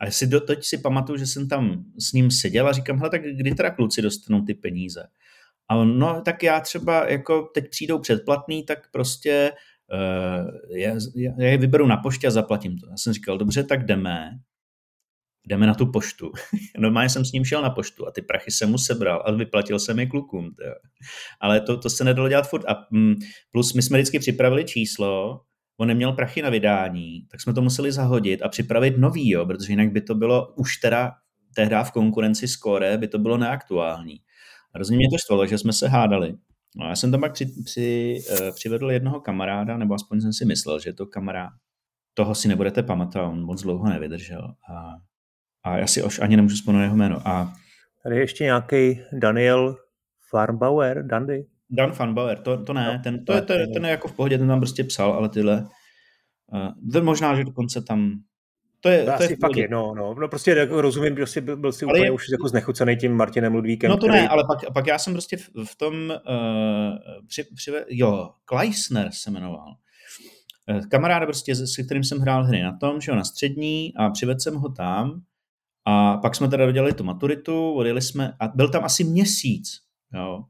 A já si do, teď si pamatuju, že jsem tam s ním seděl a říkám, hele, tak kdy teda kluci dostanou ty peníze? A on, no tak já třeba, jako teď přijdou předplatný, tak prostě já, já je vyberu na poště a zaplatím to. Já jsem říkal, dobře, tak jdeme, jdeme na tu poštu. Normálně jsem s ním šel na poštu a ty prachy jsem mu sebral a vyplatil jsem je klukům. Tjo. Ale to, to se nedalo dělat furt. A mm, plus my jsme vždycky připravili číslo, on neměl prachy na vydání, tak jsme to museli zahodit a připravit nový, jo, protože jinak by to bylo už teda tehdy v konkurenci Score by to bylo neaktuální. Hrozně mě to štvalo, že jsme se hádali. No, já jsem tam pak při, při, uh, přivedl jednoho kamaráda, nebo aspoň jsem si myslel, že to kamarád. Toho si nebudete pamatovat, on moc dlouho nevydržel. A, a já si už ani nemůžu vzpomenout jeho jméno. A, Tady je ještě nějaký Daniel Farnbauer, Dandy. Dan Farnbauer, to, to ne, no, ten, to je, ten, ten je jako v pohodě, ten tam prostě psal, ale tyhle, uh, ten možná, že dokonce tam to je, to, to je fakt jedno, no. no prostě jako rozumím, prostě byl, byl si ale úplně je... už jako znechucený tím Martinem Ludvíkem. No to který... ne, ale pak, pak já jsem prostě v, v tom, uh, při, při, jo, Kleisner se jmenoval. Uh, kamaráda prostě, se kterým jsem hrál hry na tom, že jo, na střední a přivedl jsem ho tam a pak jsme teda dodělali tu maturitu, odjeli jsme a byl tam asi měsíc, jo.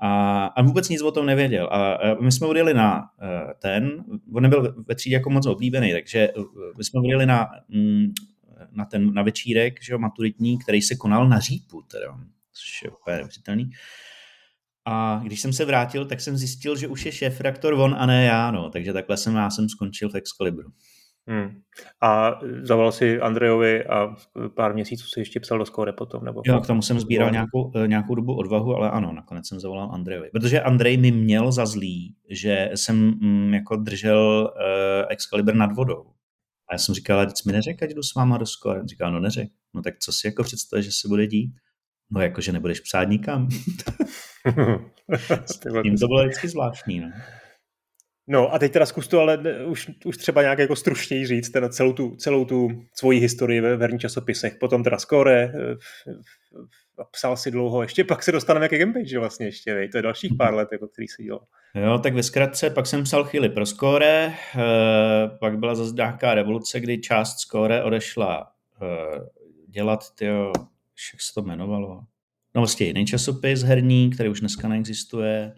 A, a vůbec nic o tom nevěděl. A, my jsme odjeli na uh, ten, on nebyl ve třídě jako moc oblíbený, takže uh, my jsme odjeli na, mm, na ten na večírek, že jo, maturitní, který se konal na Řípu, teda, což je úplně neuvěřitelný. A když jsem se vrátil, tak jsem zjistil, že už je šéf reaktor on a ne já, no. takže takhle jsem, já jsem skončil v Excalibru. Hmm. A zavolal si Andrejovi a pár měsíců si ještě psal do skóre potom? Nebo jo, k tomu jsem sbíral nějakou, eh, nějakou dobu odvahu, ale ano, nakonec jsem zavolal Andrejovi. Protože Andrej mi měl za zlý, že jsem mm, jako držel uh, Excalibur nad vodou. A já jsem říkal, teď mi neřek, ať jdu s váma do skóre. On říkal, no neřek. No tak co si jako představuješ, že se bude dít? No jako, že nebudeš psát nikam. tím to bylo vždycky zvláštní. No. No a teď teda zkus to ale už, už třeba nějak jako stručněji říct, teda celou tu, celou tu svoji historii ve verní časopisech, potom teda skore, psal si dlouho, ještě pak se dostaneme ke Gamepage, vlastně ještě, vej, to je dalších pár let, jako který se dělal. Jo, tak ve zkratce, pak jsem psal chvíli pro skore, eh, pak byla zase nějaká revoluce, kdy část skore odešla eh, dělat, tyjo, jak se to jmenovalo, no vlastně jiný časopis herní, který už dneska neexistuje,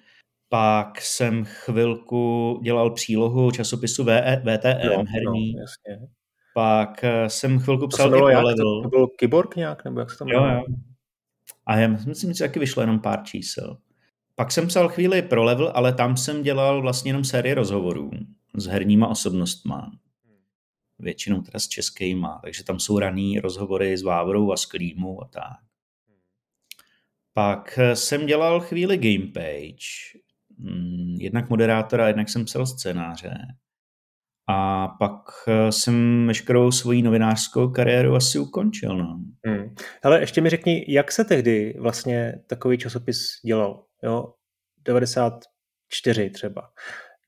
pak jsem chvilku dělal přílohu časopisu VE, VTM no, herní. No, jasně. Pak eh, jsem chvilku psal to, jak, to, to byl Kyborg nějak, nebo jak se to jmenuje? Jo, jo. A já myslím, že taky vyšlo jenom pár čísel. Pak jsem psal chvíli pro level, ale tam jsem dělal vlastně jenom série rozhovorů s herníma osobnostma. Většinou teda s českýma, takže tam jsou raný rozhovory s Vávrou a s Klímou a tak. Pak eh, jsem dělal chvíli gamepage, jednak moderátora, jednak jsem psal scénáře. A pak eh, jsem veškerou svoji novinářskou kariéru asi ukončil. No. Hmm. Hele, ještě mi řekni, jak se tehdy vlastně takový časopis dělal? Jo? 94 třeba.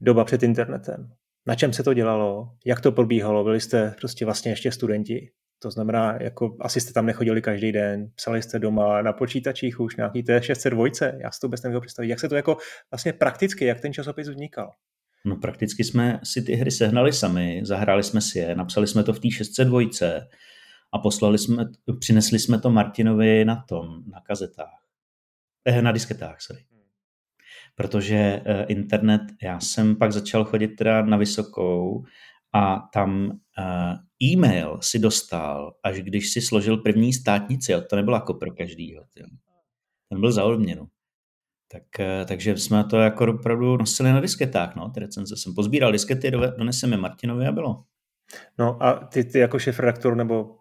Doba před internetem. Na čem se to dělalo? Jak to probíhalo? Byli jste prostě vlastně ještě studenti? To znamená, jako asi jste tam nechodili každý den, psali jste doma na počítačích už nějaký T602, já si to vůbec nemohu představit. Jak se to jako vlastně prakticky, jak ten časopis vznikal? No prakticky jsme si ty hry sehnali sami, zahráli jsme si je, napsali jsme to v té 602 a poslali jsme, přinesli jsme to Martinovi na tom, na kazetách. Eh, na disketách, sorry. Protože eh, internet, já jsem pak začal chodit teda na vysokou a tam uh, e-mail si dostal, až když si složil první státnici, jo. to nebylo jako pro každýho. Jo. Ten byl za odměnu. Tak, uh, takže jsme to jako opravdu nosili na disketách, no, ty recenze. Jsem pozbíral diskety, doneseme Martinovi a bylo. No a ty, ty jako šéf-redaktor nebo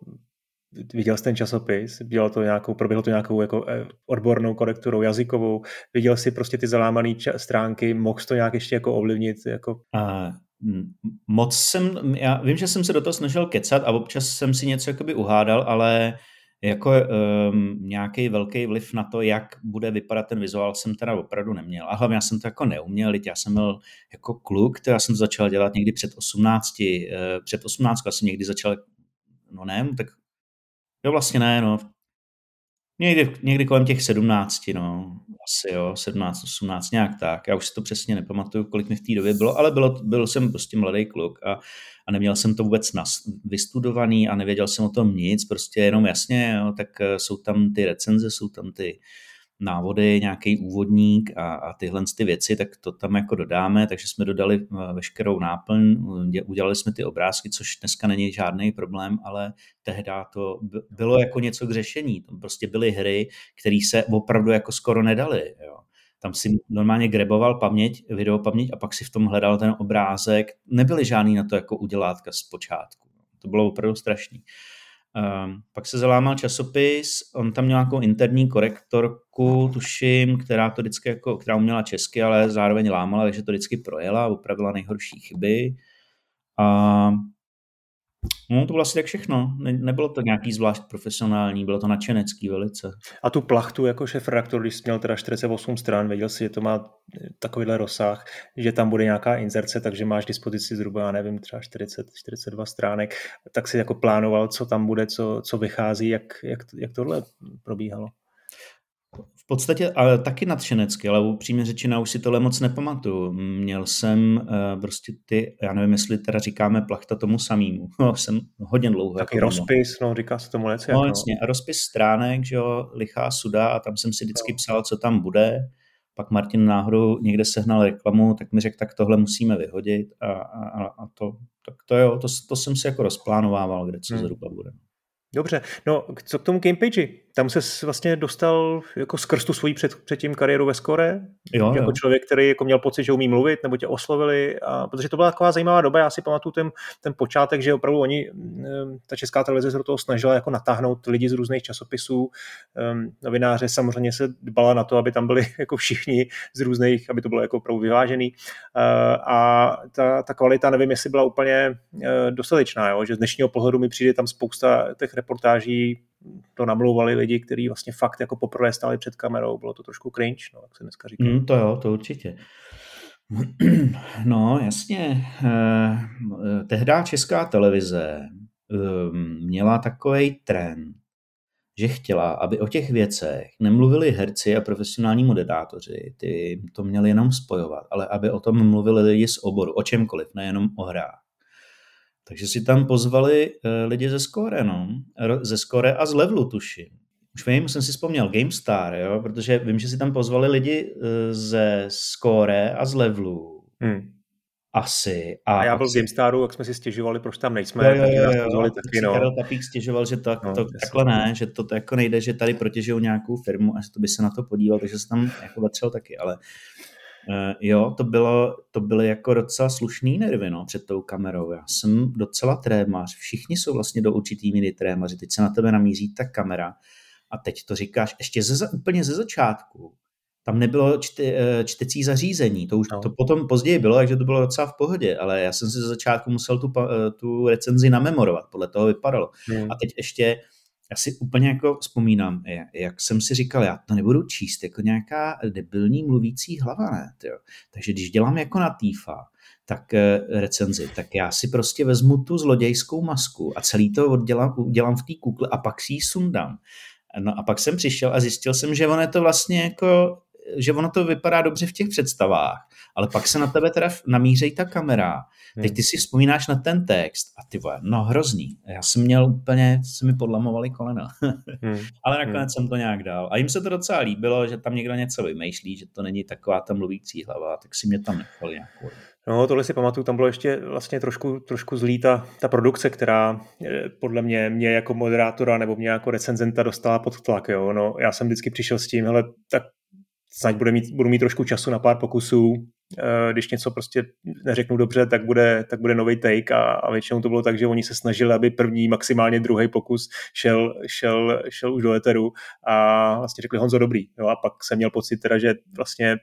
viděl jsi ten časopis, dělal to nějakou, proběhlo to nějakou jako eh, odbornou korekturou jazykovou, viděl jsi prostě ty zalámané stránky, mohl to nějak ještě jako ovlivnit? Jako... A moc jsem, já vím, že jsem se do toho snažil kecat a občas jsem si něco jakoby uhádal, ale jako um, nějaký velký vliv na to, jak bude vypadat ten vizuál, jsem teda opravdu neměl. A hlavně já jsem to jako neuměl, já jsem byl jako kluk, já jsem to začal dělat někdy před 18, uh, eh, před 18 jsem někdy začal, no ne, tak jo vlastně ne, no, někdy, někdy kolem těch 17, no, asi jo, 17, 18, nějak tak. Já už si to přesně nepamatuju, kolik mi v té době bylo, ale bylo, byl jsem prostě mladý kluk a, a neměl jsem to vůbec nas, vystudovaný a nevěděl jsem o tom nic, prostě jenom jasně, jo, tak eh, jsou tam ty recenze, jsou tam ty návody, nějaký úvodník a, a tyhle ty věci, tak to tam jako dodáme, takže jsme dodali eh, veškerou náplň, udělali jsme ty obrázky, což dneska není žádný problém, ale tehdy to bylo jako něco k řešení. Tam prostě byly hry, které se opravdu jako skoro nedaly. Jo. Tam si normálně greboval paměť, videopaměť a pak si v tom hledal ten obrázek. Nebyly žádný na to jako udělátka z počátku. To bylo opravdu strašný. Um, pak se zalámal časopis, on tam měl nějakou interní korektorku, tuším, která to vždycky jako, která uměla česky, ale zároveň lámala, takže to vždycky projela a upravila nejhorší chyby. A No, to bylo asi tak všechno. Ne, nebylo to nějaký zvlášť profesionální, bylo to nadšenecký velice. A tu plachtu jako šef redaktor, když jsi měl teda 48 stran, věděl si, že to má takovýhle rozsah, že tam bude nějaká inzerce, takže máš dispozici zhruba, já nevím, třeba 40, 42 stránek, tak si jako plánoval, co tam bude, co, co vychází, jak, jak, jak tohle probíhalo? V podstatě ale taky nadšenecky, ale upřímně řečeno už si tohle moc nepamatuju. Měl jsem uh, prostě ty, já nevím, jestli teda říkáme plachta tomu samýmu. No, jsem hodně dlouho. Taky jako rozpis, no říká se tomu něco. No, no. jasně, a rozpis stránek, že jo, lichá suda a tam jsem si vždycky no. psal, co tam bude. Pak Martin náhodou někde sehnal reklamu, tak mi řekl, tak tohle musíme vyhodit a, a, a to, tak to jo, to, to jsem si jako rozplánovával, kde co hmm. zhruba bude. Dobře, no co k tomu Gamepage? Tam se vlastně dostal jako skrz tu svoji před, předtím kariéru ve Skore, jo, jako jo. člověk, který jako měl pocit, že umí mluvit, nebo tě oslovili, a, protože to byla taková zajímavá doba, já si pamatuju ten, ten počátek, že opravdu oni, ta česká televize se do toho snažila jako natáhnout lidi z různých časopisů, um, novináře samozřejmě se dbala na to, aby tam byli jako všichni z různých, aby to bylo jako opravdu vyvážený uh, a ta, ta kvalita, nevím, jestli byla úplně uh, dostatečná, jo? že z dnešního pohledu mi přijde tam spousta těch reportáží, to namlouvali lidi, kteří vlastně fakt jako poprvé stáli před kamerou, bylo to trošku cringe, no, jak se dneska říká. Mm, to jo, to určitě. No, jasně. Eh, tehdy česká televize ehm, měla takový trend, že chtěla, aby o těch věcech nemluvili herci a profesionální moderátoři, ty to měli jenom spojovat, ale aby o tom mluvili lidi z oboru, o čemkoliv, nejenom o hrách. Takže si tam pozvali uh, lidi ze Score, no. Ze Score a z Levelu, tuším. Už vím, jsem si vzpomněl, GameStar, jo, protože vím, že si tam pozvali lidi uh, ze Score a z Levelu. Hmm. Asi. A, a já byl v GameStaru, jak jsme si stěžovali, proč tam nejsme, jo, tak jo, nás pozvali taky, no. Karel Tapík stěžoval, že to, no, to takhle ne, že to, to jako nejde, že tady protěžují nějakou firmu a že to by se na to podíval, takže se tam jako vetřel taky, ale jo, to bylo, to byly jako docela slušný nervy no, před tou kamerou. Já jsem docela trémař, všichni jsou vlastně do určitý míry trémaři, teď se na tebe namíří ta kamera a teď to říkáš ještě ze, úplně ze začátku. Tam nebylo čte, eh, čtecí zařízení, to už no. to potom později bylo, takže to bylo docela v pohodě, ale já jsem si ze začátku musel tu, eh, tu recenzi namemorovat, podle toho vypadalo. Hmm. A teď ještě já si úplně jako vzpomínám, jak jsem si říkal, já to nebudu číst jako nějaká debilní mluvící hlava, ne? Tyjo. Takže když dělám jako na týfa, tak eh, recenzi, tak já si prostě vezmu tu zlodějskou masku a celý to oddělám, udělám v té kukle a pak si ji sundám. No a pak jsem přišel a zjistil jsem, že ono je to vlastně jako, že ono to vypadá dobře v těch představách, ale pak se na tebe teda namířejí ta kamera Teď ty si vzpomínáš na ten text a ty vole, no hrozný. Já jsem měl úplně, se mi podlamovali kolena. hmm. Ale nakonec hmm. jsem to nějak dal. A jim se to docela líbilo, že tam někdo něco vymýšlí, že to není taková ta mluvící hlava, tak si mě tam nechali nějakou. No, tohle si pamatuju, tam bylo ještě vlastně trošku, trošku zlý ta, ta produkce, která eh, podle mě, mě jako moderátora nebo mě jako recenzenta dostala pod tlak. Jo? No, já jsem vždycky přišel s tím, hele, tak snad budu mít, budu mít trošku času na pár pokusů, Eh, když něco prostě neřeknu dobře, tak bude, tak bude nový take a, a většinou to bylo tak, že oni se snažili, aby první, maximálně druhý pokus šel, šel, šel už do eteru a vlastně řekli Honzo dobrý. Jo, a pak jsem měl pocit teda, že vlastně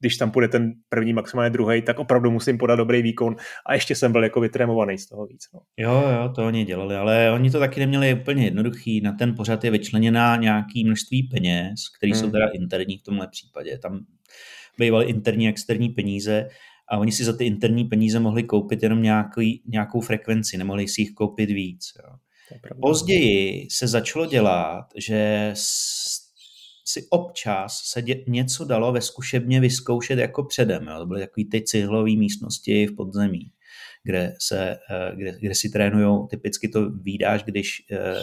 když tam půjde ten první, maximálně druhý, tak opravdu musím podat dobrý výkon a ještě jsem byl jako vytrémovaný z toho víc. No. Jo, jo, to oni dělali, ale oni to taky neměli úplně jednoduchý. Na ten pořad je vyčleněná nějaký množství peněz, které hmm. jsou teda interní v tomhle případě. Tam bývaly interní a externí peníze a oni si za ty interní peníze mohli koupit jenom nějaký, nějakou frekvenci, nemohli si jich koupit víc. Jo. Později se začalo dělat, že si občas se dě, něco dalo ve zkušebně vyzkoušet jako předem. Jo. To byly takové ty cihlové místnosti v podzemí kde, se, eh, kde, kde si trénují, typicky to výdáš, když eh,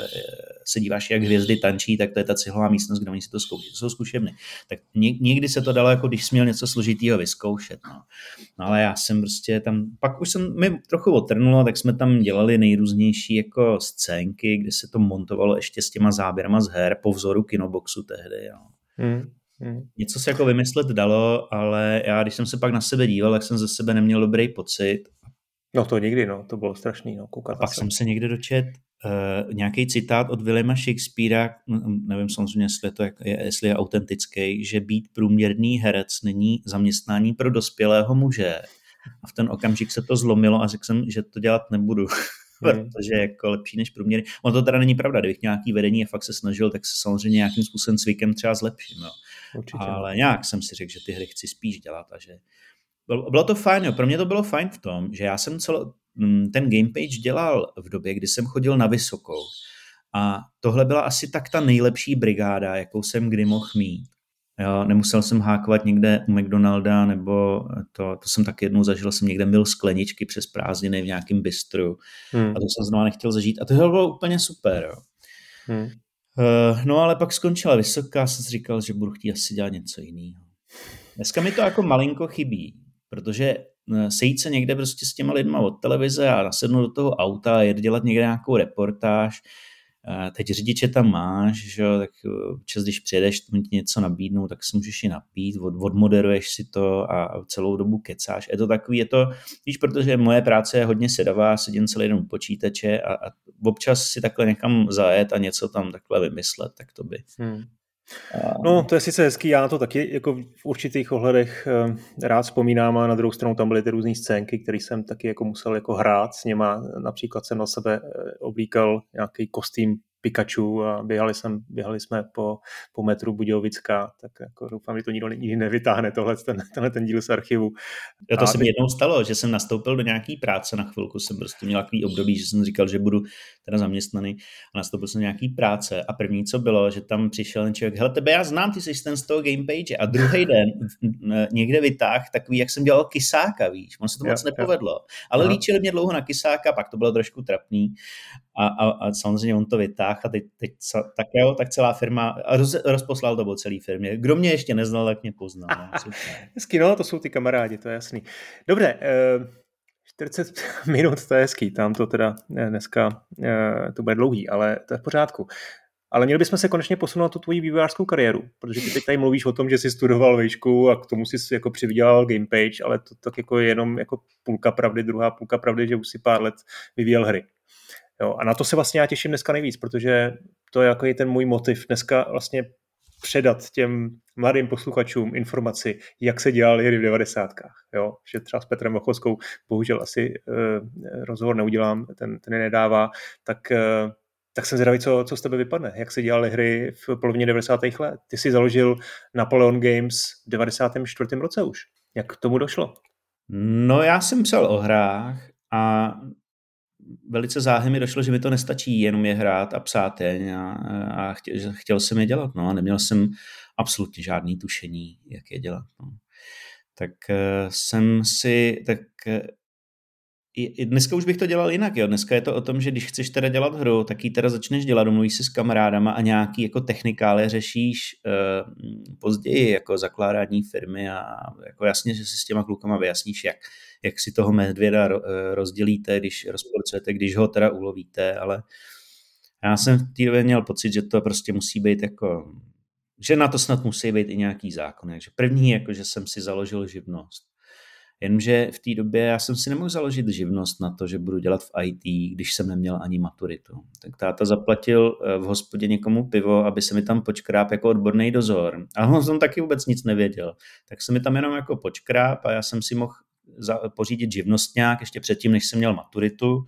se díváš, jak hvězdy tančí, tak to je ta cihlová místnost, kde oni si to zkouší. To jsou zkušebny. Tak někdy se to dalo, jako když jsi měl něco složitého vyzkoušet. No. no. ale já jsem prostě tam, pak už jsem mi trochu otrnulo, tak jsme tam dělali nejrůznější jako scénky, kde se to montovalo ještě s těma záběrama z her po vzoru kinoboxu tehdy. Jo. Hmm. Hmm. Něco se jako vymyslet dalo, ale já, když jsem se pak na sebe díval, tak jsem ze sebe neměl dobrý pocit No to nikdy, no, to bylo strašný, no, koukat. A pak jsem se někde dočet uh, nějaký citát od Williama Shakespearea, nevím samozřejmě, jestli, to je, jestli je autentický, že být průměrný herec není zaměstnání pro dospělého muže. A v ten okamžik se to zlomilo a řekl jsem, že to dělat nebudu. Hmm. protože je jako lepší než průměr. On to teda není pravda, kdybych nějaký vedení a fakt se snažil, tak se samozřejmě nějakým způsobem cvikem třeba zlepším. No. Určitě. Ale nějak jsem si řekl, že ty hry chci spíš dělat a že bylo to fajn, jo. pro mě to bylo fajn v tom, že já jsem celo, mm, ten gamepage dělal v době, kdy jsem chodil na vysokou. A tohle byla asi tak ta nejlepší brigáda, jakou jsem kdy mohl mít. Jo, nemusel jsem hákovat někde u McDonalda, nebo to, to jsem tak jednou zažil, jsem někde mil skleničky přes prázdniny v nějakém bistru hmm. a to jsem znovu nechtěl zažít a to bylo úplně super. Jo. Hmm. Uh, no ale pak skončila vysoká, jsem si říkal, že budu chtít asi dělat něco jiného. Dneska mi to jako malinko chybí, protože eh, sejít se někde prostě s těma lidma od televize a nasednout do toho auta a jet dělat někde nějakou reportáž, teď řidiče tam máš, že tak čas, když přijedeš, ti něco nabídnou, tak si můžeš i napít, od, odmoderuješ si to a celou dobu kecáš. Je to takový, je to, víš, protože moje práce je hodně sedavá, sedím celý den u počítače a, a občas si takhle někam zajet a něco tam takhle vymyslet, tak to by. Hmm. No, to je sice hezký, já na to taky jako v určitých ohledech eh, rád vzpomínám a na druhou stranu tam byly ty různé scénky, které jsem taky jako musel jako hrát s něma. Například jsem na sebe eh, oblíkal nějaký kostým Pikachu a běhali, jsem, běhali jsme po, po metru Budějovická, tak jako doufám, že to nikdo nikdy nevytáhne, tohle, ten, tenhle ten díl z archivu. Jo, to a se mi jednou stalo, že jsem nastoupil do nějaký práce na chvilku, jsem prostě měl takový období, že jsem říkal, že budu teda zaměstnaný a nastoupil jsem do nějaký práce a první, co bylo, že tam přišel ten člověk, hele, tebe já znám, ty jsi ten z toho gamepage a druhý den někde vytáh takový, jak jsem dělal kysáka, víš, on se to moc nepovedlo, ale Aha. líčili mě dlouho na kysáka, pak to bylo trošku trapný a, a, a samozřejmě on to vytáhl a teď, teď tak jo, tak celá firma, a roz, rozposlal to po celé firmě. Kdo mě ještě neznal, tak mě poznal. No, hezky, no, to jsou ty kamarádi, to je jasný. Dobře, 40 eh, minut, to je hezký, tam to teda eh, dneska eh, to bude dlouhý, ale to je v pořádku. Ale měli bychom se konečně posunout tu tvoji vývojářskou kariéru, protože ty teď tady mluvíš o tom, že jsi studoval vejšku a k tomu jsi jako přivydělal gamepage, ale to tak jako je jenom jako půlka pravdy, druhá půlka pravdy, že už si pár let vyvíjel hry. Jo, a na to se vlastně já těším dneska nejvíc, protože to je jako je ten můj motiv dneska vlastně předat těm mladým posluchačům informaci, jak se dělali hry v devadesátkách. Jo? Že třeba s Petrem Vachoskou bohužel asi uh, rozhovor neudělám, ten, ten je nedává, tak, uh, tak jsem zvědavý, co, co z tebe vypadne, jak se dělaly hry v polovině 90. let. Ty jsi založil Napoleon Games v 94. roce už. Jak k tomu došlo? No já jsem psal o hrách a velice záhy mi došlo, že mi to nestačí jenom je hrát a psát je a, a chtěl, chtěl jsem je dělat, no a neměl jsem absolutně žádný tušení, jak je dělat. No. Tak uh, jsem si, tak i, dneska už bych to dělal jinak, jo. Dneska je to o tom, že když chceš teda dělat hru, tak ji teda začneš dělat, domluvíš si s kamarádama a nějaký jako technikále řešíš uh, později, jako zakládání firmy a jako jasně, že si s těma klukama vyjasníš, jak, jak si toho medvěda rozdělíte, když rozporcujete, když ho teda ulovíte, ale já jsem v té době měl pocit, že to prostě musí být jako, že na to snad musí být i nějaký zákon. Takže první, jako že jsem si založil živnost Jenomže v té době já jsem si nemohl založit živnost na to, že budu dělat v IT, když jsem neměl ani maturitu. Tak táta zaplatil eh, v hospodě někomu pivo, aby se mi tam počkráp jako odborný dozor. A on jsem taky vůbec nic nevěděl. Tak se mi tam jenom jako počkráp a já jsem si mohl pořídit živnostňák ještě předtím, než jsem měl maturitu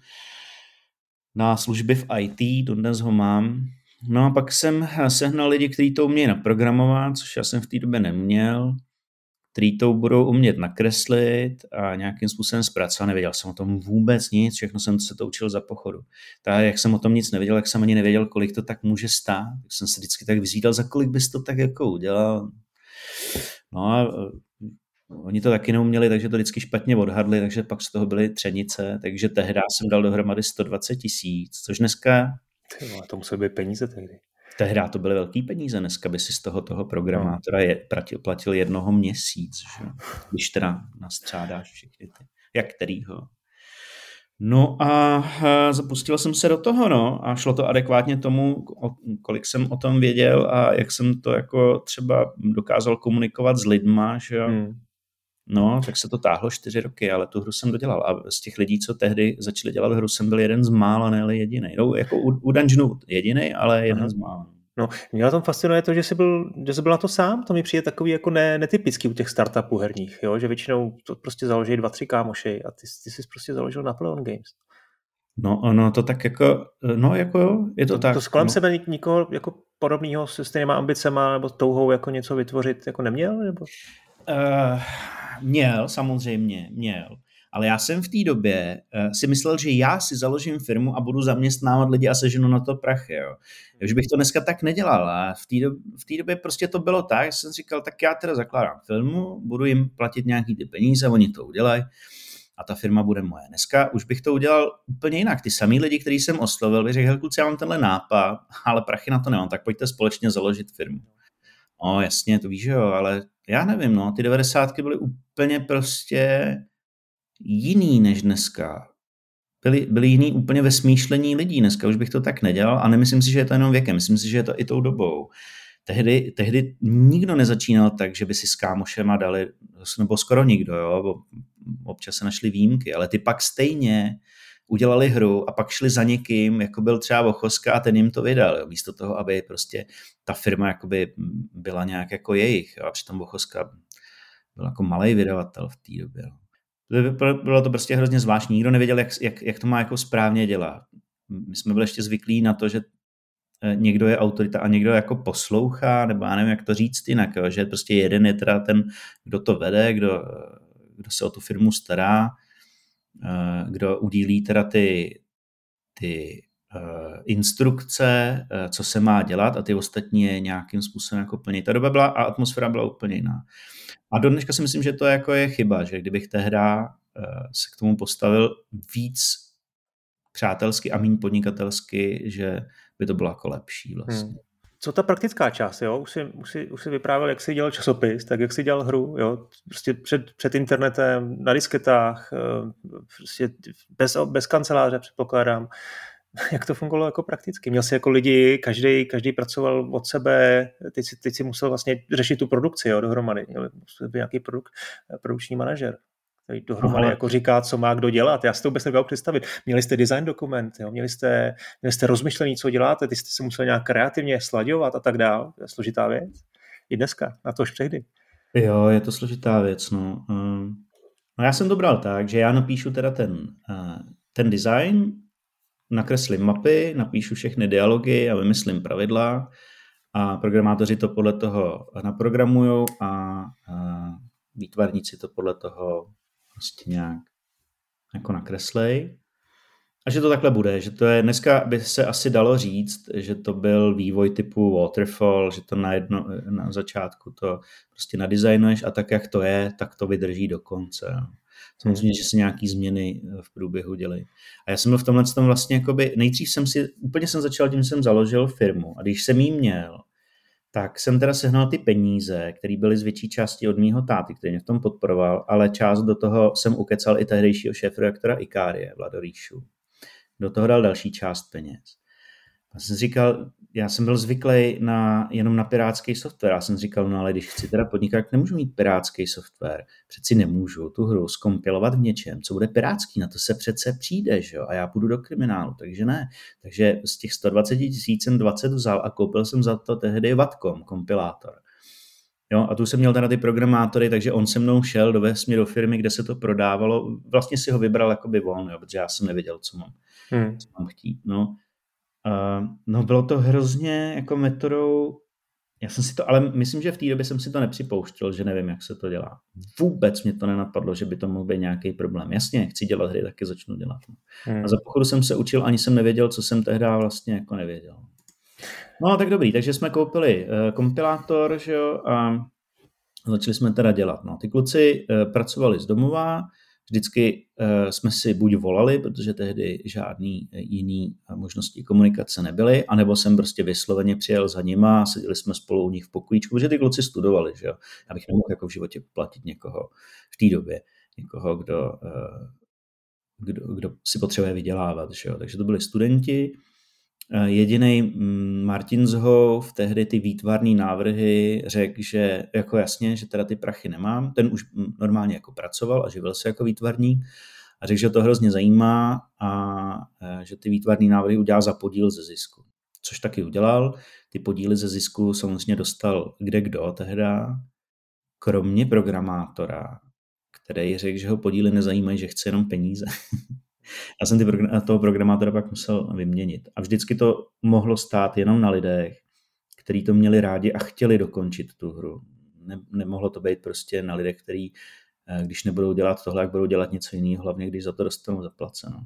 na služby v IT, dodnes ho mám. No a pak jsem sehnal lidi, kteří to umějí naprogramovat, což já jsem v té době neměl který to budou umět nakreslit a nějakým způsobem zpracovat. Nevěděl jsem o tom vůbec nic, všechno jsem se to učil za pochodu. Tak jak jsem o tom nic nevěděl, jak jsem ani nevěděl, kolik to tak může stát, tak jsem se vždycky tak vyzvídal, za kolik bys to tak jako udělal. No a e, oni to taky neuměli, takže to vždycky špatně odhadli, takže pak z toho byly třenice, takže tehdy jsem dal dohromady 120 tisíc, což dneska... Tyjo, to musely být peníze tehdy tehdy to byly velký peníze, dneska by si z toho toho programátora je, platil, platil jednoho měsíc, že? když teda nastřádáš všechny ty, jak kterýho. No a zapustil jsem se do toho, no, a šlo to adekvátně tomu, kolik jsem o tom věděl a jak jsem to jako třeba dokázal komunikovat s lidma, že hmm. No, tak se to táhlo čtyři roky, ale tu hru jsem dodělal. A z těch lidí, co tehdy začali dělat hru, jsem byl jeden z mála, ne jediný. No, jako u, u Dungeonu jediný, ale jeden Aha. z mála. No, mě na tom fascinuje to, že jsi byl, že jsi byl na to sám, to mi přijde takový jako ne, netypický u těch startupů herních, jo? že většinou to prostě založí dva, tři kámoši a ty, ty jsi prostě založil Napoleon Games. No, ono to tak jako, no jako jo, je to, to tak. To kolem no. sebe nikoho jako podobného s stejnýma ambicema nebo touhou jako něco vytvořit jako neměl? Nebo? Uh, měl, samozřejmě, měl. Ale já jsem v té době uh, si myslel, že já si založím firmu a budu zaměstnávat lidi a seženu na to prachy. Jo. Že bych to dneska tak nedělal. A v té době, době prostě to bylo tak, že jsem říkal, tak já teda zakládám firmu, budu jim platit nějaký ty peníze, oni to udělají a ta firma bude moje. Dneska už bych to udělal úplně jinak. Ty samý lidi, který jsem oslovil, bych řekl, kluci, já mám tenhle nápad, ale prachy na to nemám, tak pojďte společně založit firmu. No jasně, to víš, jo, ale já nevím, no, ty devadesátky byly úplně prostě jiný než dneska. Byly, byly jiný úplně ve smýšlení lidí. Dneska už bych to tak nedělal a nemyslím si, že je to jenom věkem, myslím si, že je to i tou dobou. Tehdy, tehdy nikdo nezačínal tak, že by si s kámošema dali, nebo skoro nikdo, jo, občas se našly výjimky, ale ty pak stejně udělali hru a pak šli za někým, jako byl třeba Vochoska a ten jim to vydal, jo, místo toho, aby prostě ta firma jakoby byla nějak jako jejich. Jo, a přitom Vochoska byl jako malý vydavatel v té době. Jo. Bylo to prostě hrozně zvláštní. Nikdo nevěděl, jak, jak, jak to má jako správně dělat. My jsme byli ještě zvyklí na to, že eh, někdo je autorita a někdo jako poslouchá, nebo já nevím, jak to říct jinak, jo, že prostě jeden je teda ten, kdo to vede, kdo, kdo se o tu firmu stará, kdo udílí teda ty, ty uh, instrukce, uh, co se má dělat a ty ostatní je nějakým způsobem jako plní. Ta doba byla a atmosféra byla úplně jiná. A do dneška si myslím, že to jako je chyba, že kdybych tehda uh, se k tomu postavil víc přátelsky a méně podnikatelsky, že by to bylo jako lepší vlastně. Hmm. Co ta praktická část, jo? Už si, už, si, už si vyprávěl, jak jsi dělal časopis, tak jak jsi dělal hru, jo? Prostě před, před internetem, na disketách, prostě bez, bez kanceláře předpokládám. jak to fungovalo jako prakticky. Měl jsi jako lidi, každý, každý pracoval od sebe, teď si, teď si musel vlastně řešit tu produkci jo, dohromady. Měl nějaký produk, produkční manažer, který dohromady Aha. jako říká, co má kdo dělat. Já si to vůbec nevěděl představit. Měli jste design dokument, jo? Měli, jste, měli jste rozmyšlení, co děláte, ty jste se museli nějak kreativně slaďovat a tak dále. To je složitá věc. I dneska, na to už přehdy. Jo, je to složitá věc. No. Um, no já jsem to bral tak, že já napíšu teda ten, uh, ten design, nakreslím mapy, napíšu všechny dialogy a vymyslím pravidla a programátoři to podle toho naprogramují a, a výtvarníci to podle toho prostě nějak jako nakreslej. A že to takhle bude, že to je, dneska by se asi dalo říct, že to byl vývoj typu waterfall, že to na, jedno, na začátku to prostě nadizajnuješ a tak, jak to je, tak to vydrží do konce. Samozřejmě, že se nějaký změny eh, v průběhu dělají. A já jsem byl v tomhle tom vlastně jakoby, nejdřív jsem si, úplně jsem začal tím, jsem založil firmu a když jsem jí měl, tak jsem teda sehnal ty peníze, které byly z větší části od mýho táty, který mě v tom podporoval, ale část do toho jsem ukecal i tehdejšího šéf-redaktora Ikárie, Vlado Ríšu. Do toho dal další část peněz. Já jsem říkal, já jsem byl zvyklý na, jenom na pirátský software. Já jsem říkal, no ale když chci teda podnikat, nemůžu mít pirátský software. Přeci nemůžu tu hru skompilovat v něčem, co bude pirátský. Na to se přece přijde, že jo? A já půjdu do kriminálu, takže ne. Takže z těch 120 tisíc jsem 20 vzal a koupil jsem za to tehdy Vatcom, kompilátor. Jo, a tu jsem měl teda ty programátory, takže on se mnou šel do vesmíru do firmy, kde se to prodávalo. Vlastně si ho vybral jakoby on, jo, protože já jsem nevěděl, co mám, hmm. co mám chtít. No. Uh, no bylo to hrozně jako metodou, já jsem si to, ale myslím, že v té době jsem si to nepřipouštěl, že nevím, jak se to dělá. Vůbec mě to nenapadlo, že by to mohl být nějaký problém. Jasně, chci dělat hry, taky začnu dělat. Hmm. A za pochodu jsem se učil, ani jsem nevěděl, co jsem tehdy vlastně jako nevěděl. No tak dobrý, takže jsme koupili uh, kompilátor, že jo, a začali jsme teda dělat. No, ty kluci uh, pracovali z domova, vždycky uh, jsme si buď volali, protože tehdy žádný jiný možnosti komunikace nebyly, anebo jsem prostě vysloveně přijel za nima a seděli jsme spolu u nich v pokojíčku, protože ty kluci studovali, že jo. Já bych nemohl jako v životě platit někoho v té době, někoho, kdo, kdo, kdo si potřebuje vydělávat, že jo. Takže to byli studenti, Eh, Jediný mm, Martin Zhov tehdy ty výtvarné návrhy řekl, že jako jasně, že teda ty prachy nemám. Ten už mm, normálně jako pracoval a živil se jako výtvarník a řekl, že to hrozně zajímá a eh, že ty výtvarné návrhy udělá za podíl ze zisku. Což taky udělal. Ty podíly ze zisku samozřejmě dostal kde kdo tehda, kromě programátora, který řekl, že ho podíly nezajímají, že chce jenom peníze. Já jsem ty progr- toho programátora pak musel vyměnit. A vždycky to mohlo stát jenom na lidech, kteří to měli rádi a chtěli dokončit tu hru. Ne, nemohlo to být prostě na lidech, kteří, eh, když nebudou dělat tohle, jak budou dělat něco jiného, hlavně když za to dostanou zaplaceno.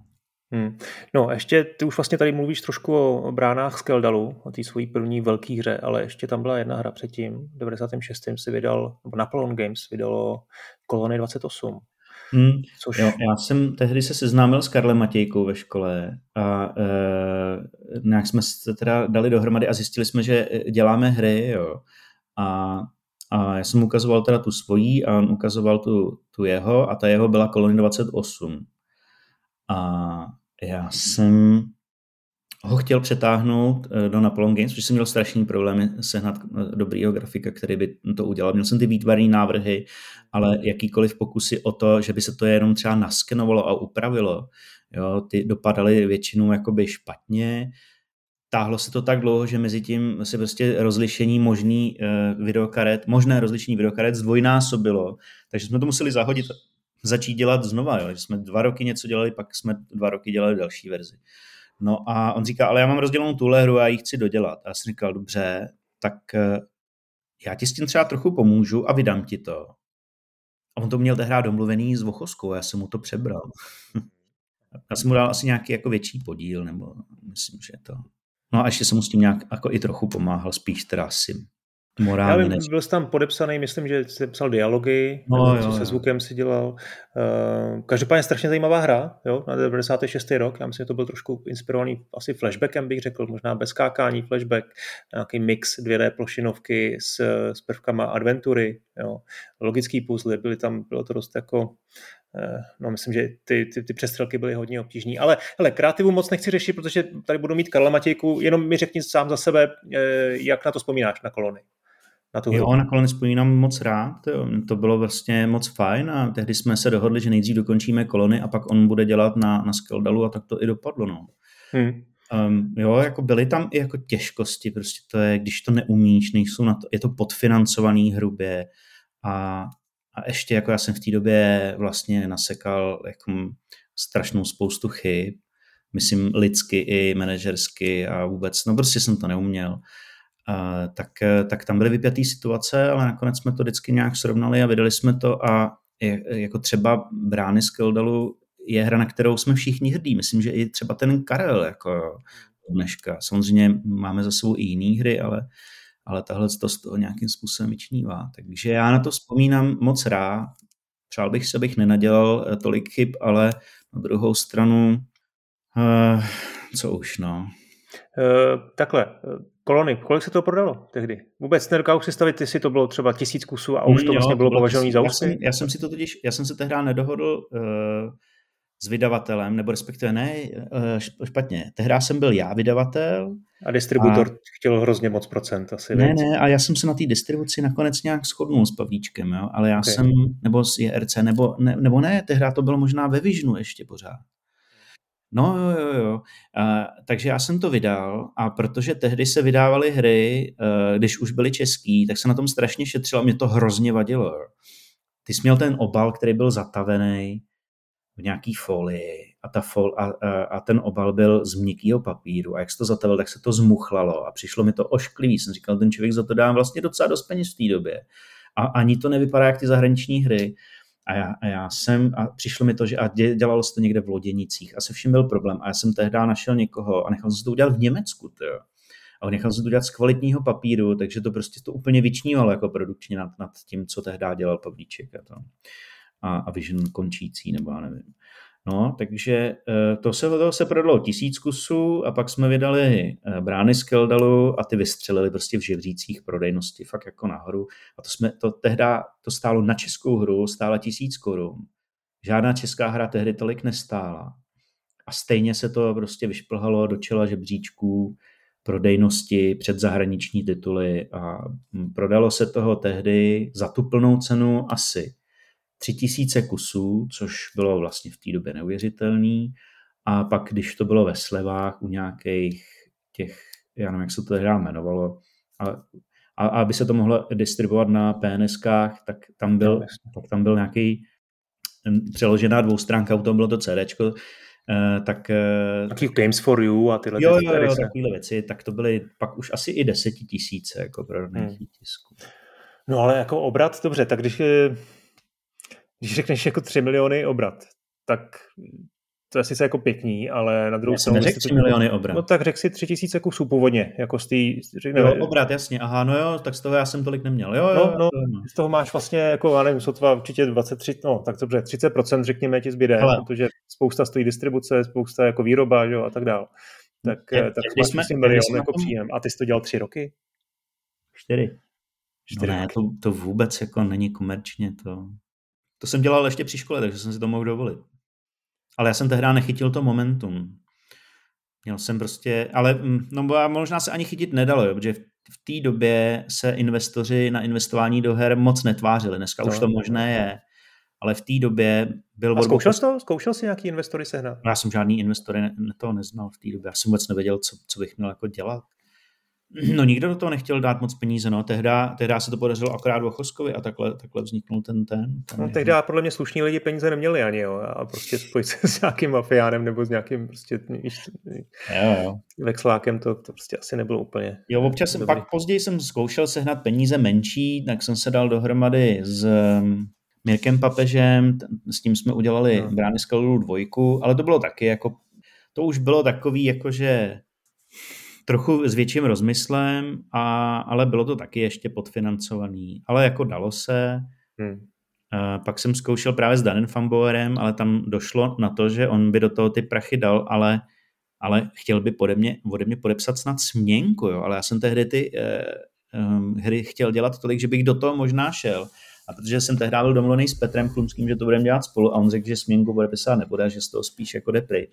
Hmm. No ještě ty už vlastně tady mluvíš trošku o bránách Skeldalu, o té svojí první velké hře, ale ještě tam byla jedna hra předtím, v 96. si vydal, nebo Napoleon Games vydalo Kolony 28. Hmm, což... jo, já jsem tehdy se seznámil s Karlem Matějkou ve škole a e, nějak jsme se teda dali dohromady a zjistili jsme, že děláme hry, jo. A, a já jsem mu ukazoval teda tu svojí a on ukazoval tu, tu jeho a ta jeho byla Kolony 28. A já jsem ho chtěl přetáhnout eh, do Napoleon Games, protože jsem měl strašný problémy sehnat eh, dobrýho grafika, který by to udělal. Měl jsem ty výtvarné návrhy, ale jakýkoliv pokusy o to, že by se to jenom třeba naskenovalo a upravilo, jo, ty dopadaly většinou jakoby špatně, táhlo se to tak dlouho, že mezi tím se prostě rozlišení možný uh, videokaret, možné rozlišení videokaret zdvojnásobilo, takže jsme to museli zahodit, začít dělat znova, jo. jsme dva roky něco dělali, pak jsme dva roky dělali další verzi. No a on říká, ale já mám rozdělenou tuhle hru a ji chci dodělat. A já jsem říkal, dobře, tak eh, já ti s tím třeba trochu pomůžu a vydám ti to. A on to měl tehdy domluvený s Vochoskou, já jsem mu to přebral. já jsem mu dal asi nějaký jako větší podíl, nebo myslím, že to. No a ještě jsem mu s tím nějak jako i trochu pomáhal, spíš teda asi morálně. Já vím, byl jsi tam podepsaný, myslím, že jsi psal dialogy, no, nebo jo, se zvukem si dělal. Uh, každopádně strašně zajímavá hra, jo, na 96. rok, já myslím, že to byl trošku inspirovaný asi flashbackem, bych řekl, možná bez skákání, flashback, nějaký mix 2D plošinovky s, s prvkama adventury, jo, logický puzzle, byly tam, bylo to dost jako eh, No, myslím, že ty, ty, ty přestřelky byly hodně obtížné. Ale hele, kreativu moc nechci řešit, protože tady budu mít Karla Matějku. Jenom mi řekni sám za sebe, eh, jak na to vzpomínáš na kolony na tu Jo, nakonec vzpomínám moc rád, jo. to bylo vlastně moc fajn a tehdy jsme se dohodli, že nejdřív dokončíme kolony a pak on bude dělat na, na Skeldalu a tak to i dopadlo, no. Hmm. Um, jo, jako byly tam i jako těžkosti, prostě to je, když to neumíš, nejsou na to, je to podfinancovaný hrubě a, a ještě jako já jsem v té době vlastně nasekal jako strašnou spoustu chyb, myslím lidsky i manažersky a vůbec, no prostě jsem to neuměl tak, tak tam byly vypjaté situace, ale nakonec jsme to vždycky nějak srovnali a vydali jsme to a je, jako třeba Brány z Kildalu je hra, na kterou jsme všichni hrdí. Myslím, že i třeba ten Karel jako dneška. Samozřejmě máme za sebou i jiné hry, ale, ale tahle to z toho nějakým způsobem vyčnívá. Takže já na to vzpomínám moc rád. Přál bych se, abych nenadělal eh, tolik chyb, ale na druhou stranu, uh, co už, no. Uh, takhle, kolony, kolik se to prodalo tehdy? Vůbec nedokážu si stavit, jestli to bylo třeba tisíc kusů a už to jo, vlastně bylo považované za úspěch. Já, já jsem si to totiž, já jsem se tehdy nedohodl uh, s vydavatelem, nebo respektive ne, eh, špatně. Tehdy jsem byl já vydavatel. A distributor a... chtěl hrozně moc procent asi. Ne, věc. ne, a já jsem se na té distribuci nakonec nějak shodnul s Pavlíčkem, jo? ale já okay. jsem, nebo s JRC, nebo ne, nebo ne, tehdy to bylo možná ve Visionu ještě pořád. No jo, jo, jo. A, takže já jsem to vydal a protože tehdy se vydávaly hry, uh, když už byly český, tak se na tom strašně šetřilo a mě to hrozně vadilo. Ty jsi měl ten obal, který byl zatavený v nějaký folii a, ta fol, a, a, a ten obal byl z měkkého papíru a jak se to zatavil, tak se to zmuchlalo a přišlo mi to ošklivý. Jsem říkal, ten člověk za to dá vlastně docela dost peněz v té době. A ani to nevypadá jak ty zahraniční hry. A já, a já jsem, a přišlo mi to, že a dělalo se to někde v Loděnicích a se vším byl problém. A já jsem tehdy našel někoho a nechal jsem to udělat v Německu, tyjo. A nechal jsem to udělat z kvalitního papíru, takže to prostě to úplně vyčnívalo jako produkčně nad, nad tím, co tehdy dělal Pavlíček a, to. a, a Vision končící, nebo já nevím. No, takže eh, to se, to se prodalo tisíc kusů a pak jsme vydali eh, brány z Keldalu a ty vystřelili prostě v živřících prodejnosti fakt jako nahoru. A to jsme, to tehda, to stálo na českou hru, stála tisíc korun. Žádná česká hra tehdy tolik nestála. A stejně se to prostě vyšplhalo do čela žebříčků prodejnosti před zahraniční tituly a hm, prodalo se toho tehdy za tu plnou cenu asi tři tisíce kusů, což bylo vlastně v té době neuvěřitelný. A pak, když to bylo ve slevách u nějakých těch, já nevím, jak se to tehdy jmenovalo, ale a, a aby se to mohlo distribuovat na PNSkách, tak tam byl, tak tam byl nějaký hm, přeložená dvoustránka, u toho bylo to CDčko, Uh, tak... Uh, Taký Games for You a tyhle jo, jo, jo, takovéhle věci, tak to byly pak už asi i desetitisíce jako pro hmm. tisků. No ale jako obrat, dobře, tak když když řekneš jako 3 miliony obrat, tak to je sice jako pěkný, ale na druhou stranu... Já 3 miliony obrat. No tak řekl si 3 tisíce kusů původně, jako z té... Jo, obrat, jasně, aha, no jo, tak z toho já jsem tolik neměl, jo, jo. No, no, no. z toho máš vlastně, jako, já nevím, sotva určitě 23, no tak dobře, 30% řekněme ti zbyde, Hele. protože spousta stojí distribuce, spousta jako výroba, jo, a tak dál. Tak, jak, tak máš jsme, milion jako tom... příjem. A ty jsi to dělal tři roky? Čtyři. Čtyři no ne, to, to vůbec jako není komerčně to... To jsem dělal ještě při škole, takže jsem si to mohl dovolit. Ale já jsem tehdy nechytil to momentum. Měl jsem prostě, ale mm, no možná se ani chytit nedalo, jo, protože v, v té době se investoři na investování do her moc netvářili. Dneska to, už to možné je. Ale v té době byl... A zkoušel jsi to? Zkoušel jsi nějaký investory sehnat? Já jsem žádný investory ne, to neznal v té době. Já jsem vůbec nevěděl, co, co bych měl jako dělat. No nikdo do toho nechtěl dát moc peníze, no. Tehda, tehda se to podařilo akorát Vochoskovi a takhle, takhle vzniknul ten ten. ten no, tehda podle mě slušní lidi peníze neměli ani, jo. A prostě spojit se s nějakým mafiánem nebo s nějakým prostě víš, jo, jo. vexlákem, to, to prostě asi nebylo úplně Jo, občas jsem, pak později jsem zkoušel sehnat peníze menší, tak jsem se dal dohromady s um, Mirkem Papežem, s tím jsme udělali no. Brány z dvojku, ale to bylo taky jako, to už bylo takový jakože trochu s větším rozmyslem, a, ale bylo to taky ještě podfinancovaný. Ale jako dalo se. Hmm. Pak jsem zkoušel právě s Danem Famboerem, ale tam došlo na to, že on by do toho ty prachy dal, ale, ale chtěl by pode mě, ode mě podepsat snad směnku, jo? ale já jsem tehdy ty eh, um, hry chtěl dělat tolik, že bych do toho možná šel. A protože jsem tehdy byl domluvený s Petrem Chlumským, že to budeme dělat spolu a on řekl, že směnku podepisovat nebude, že z toho spíš jako jde pryč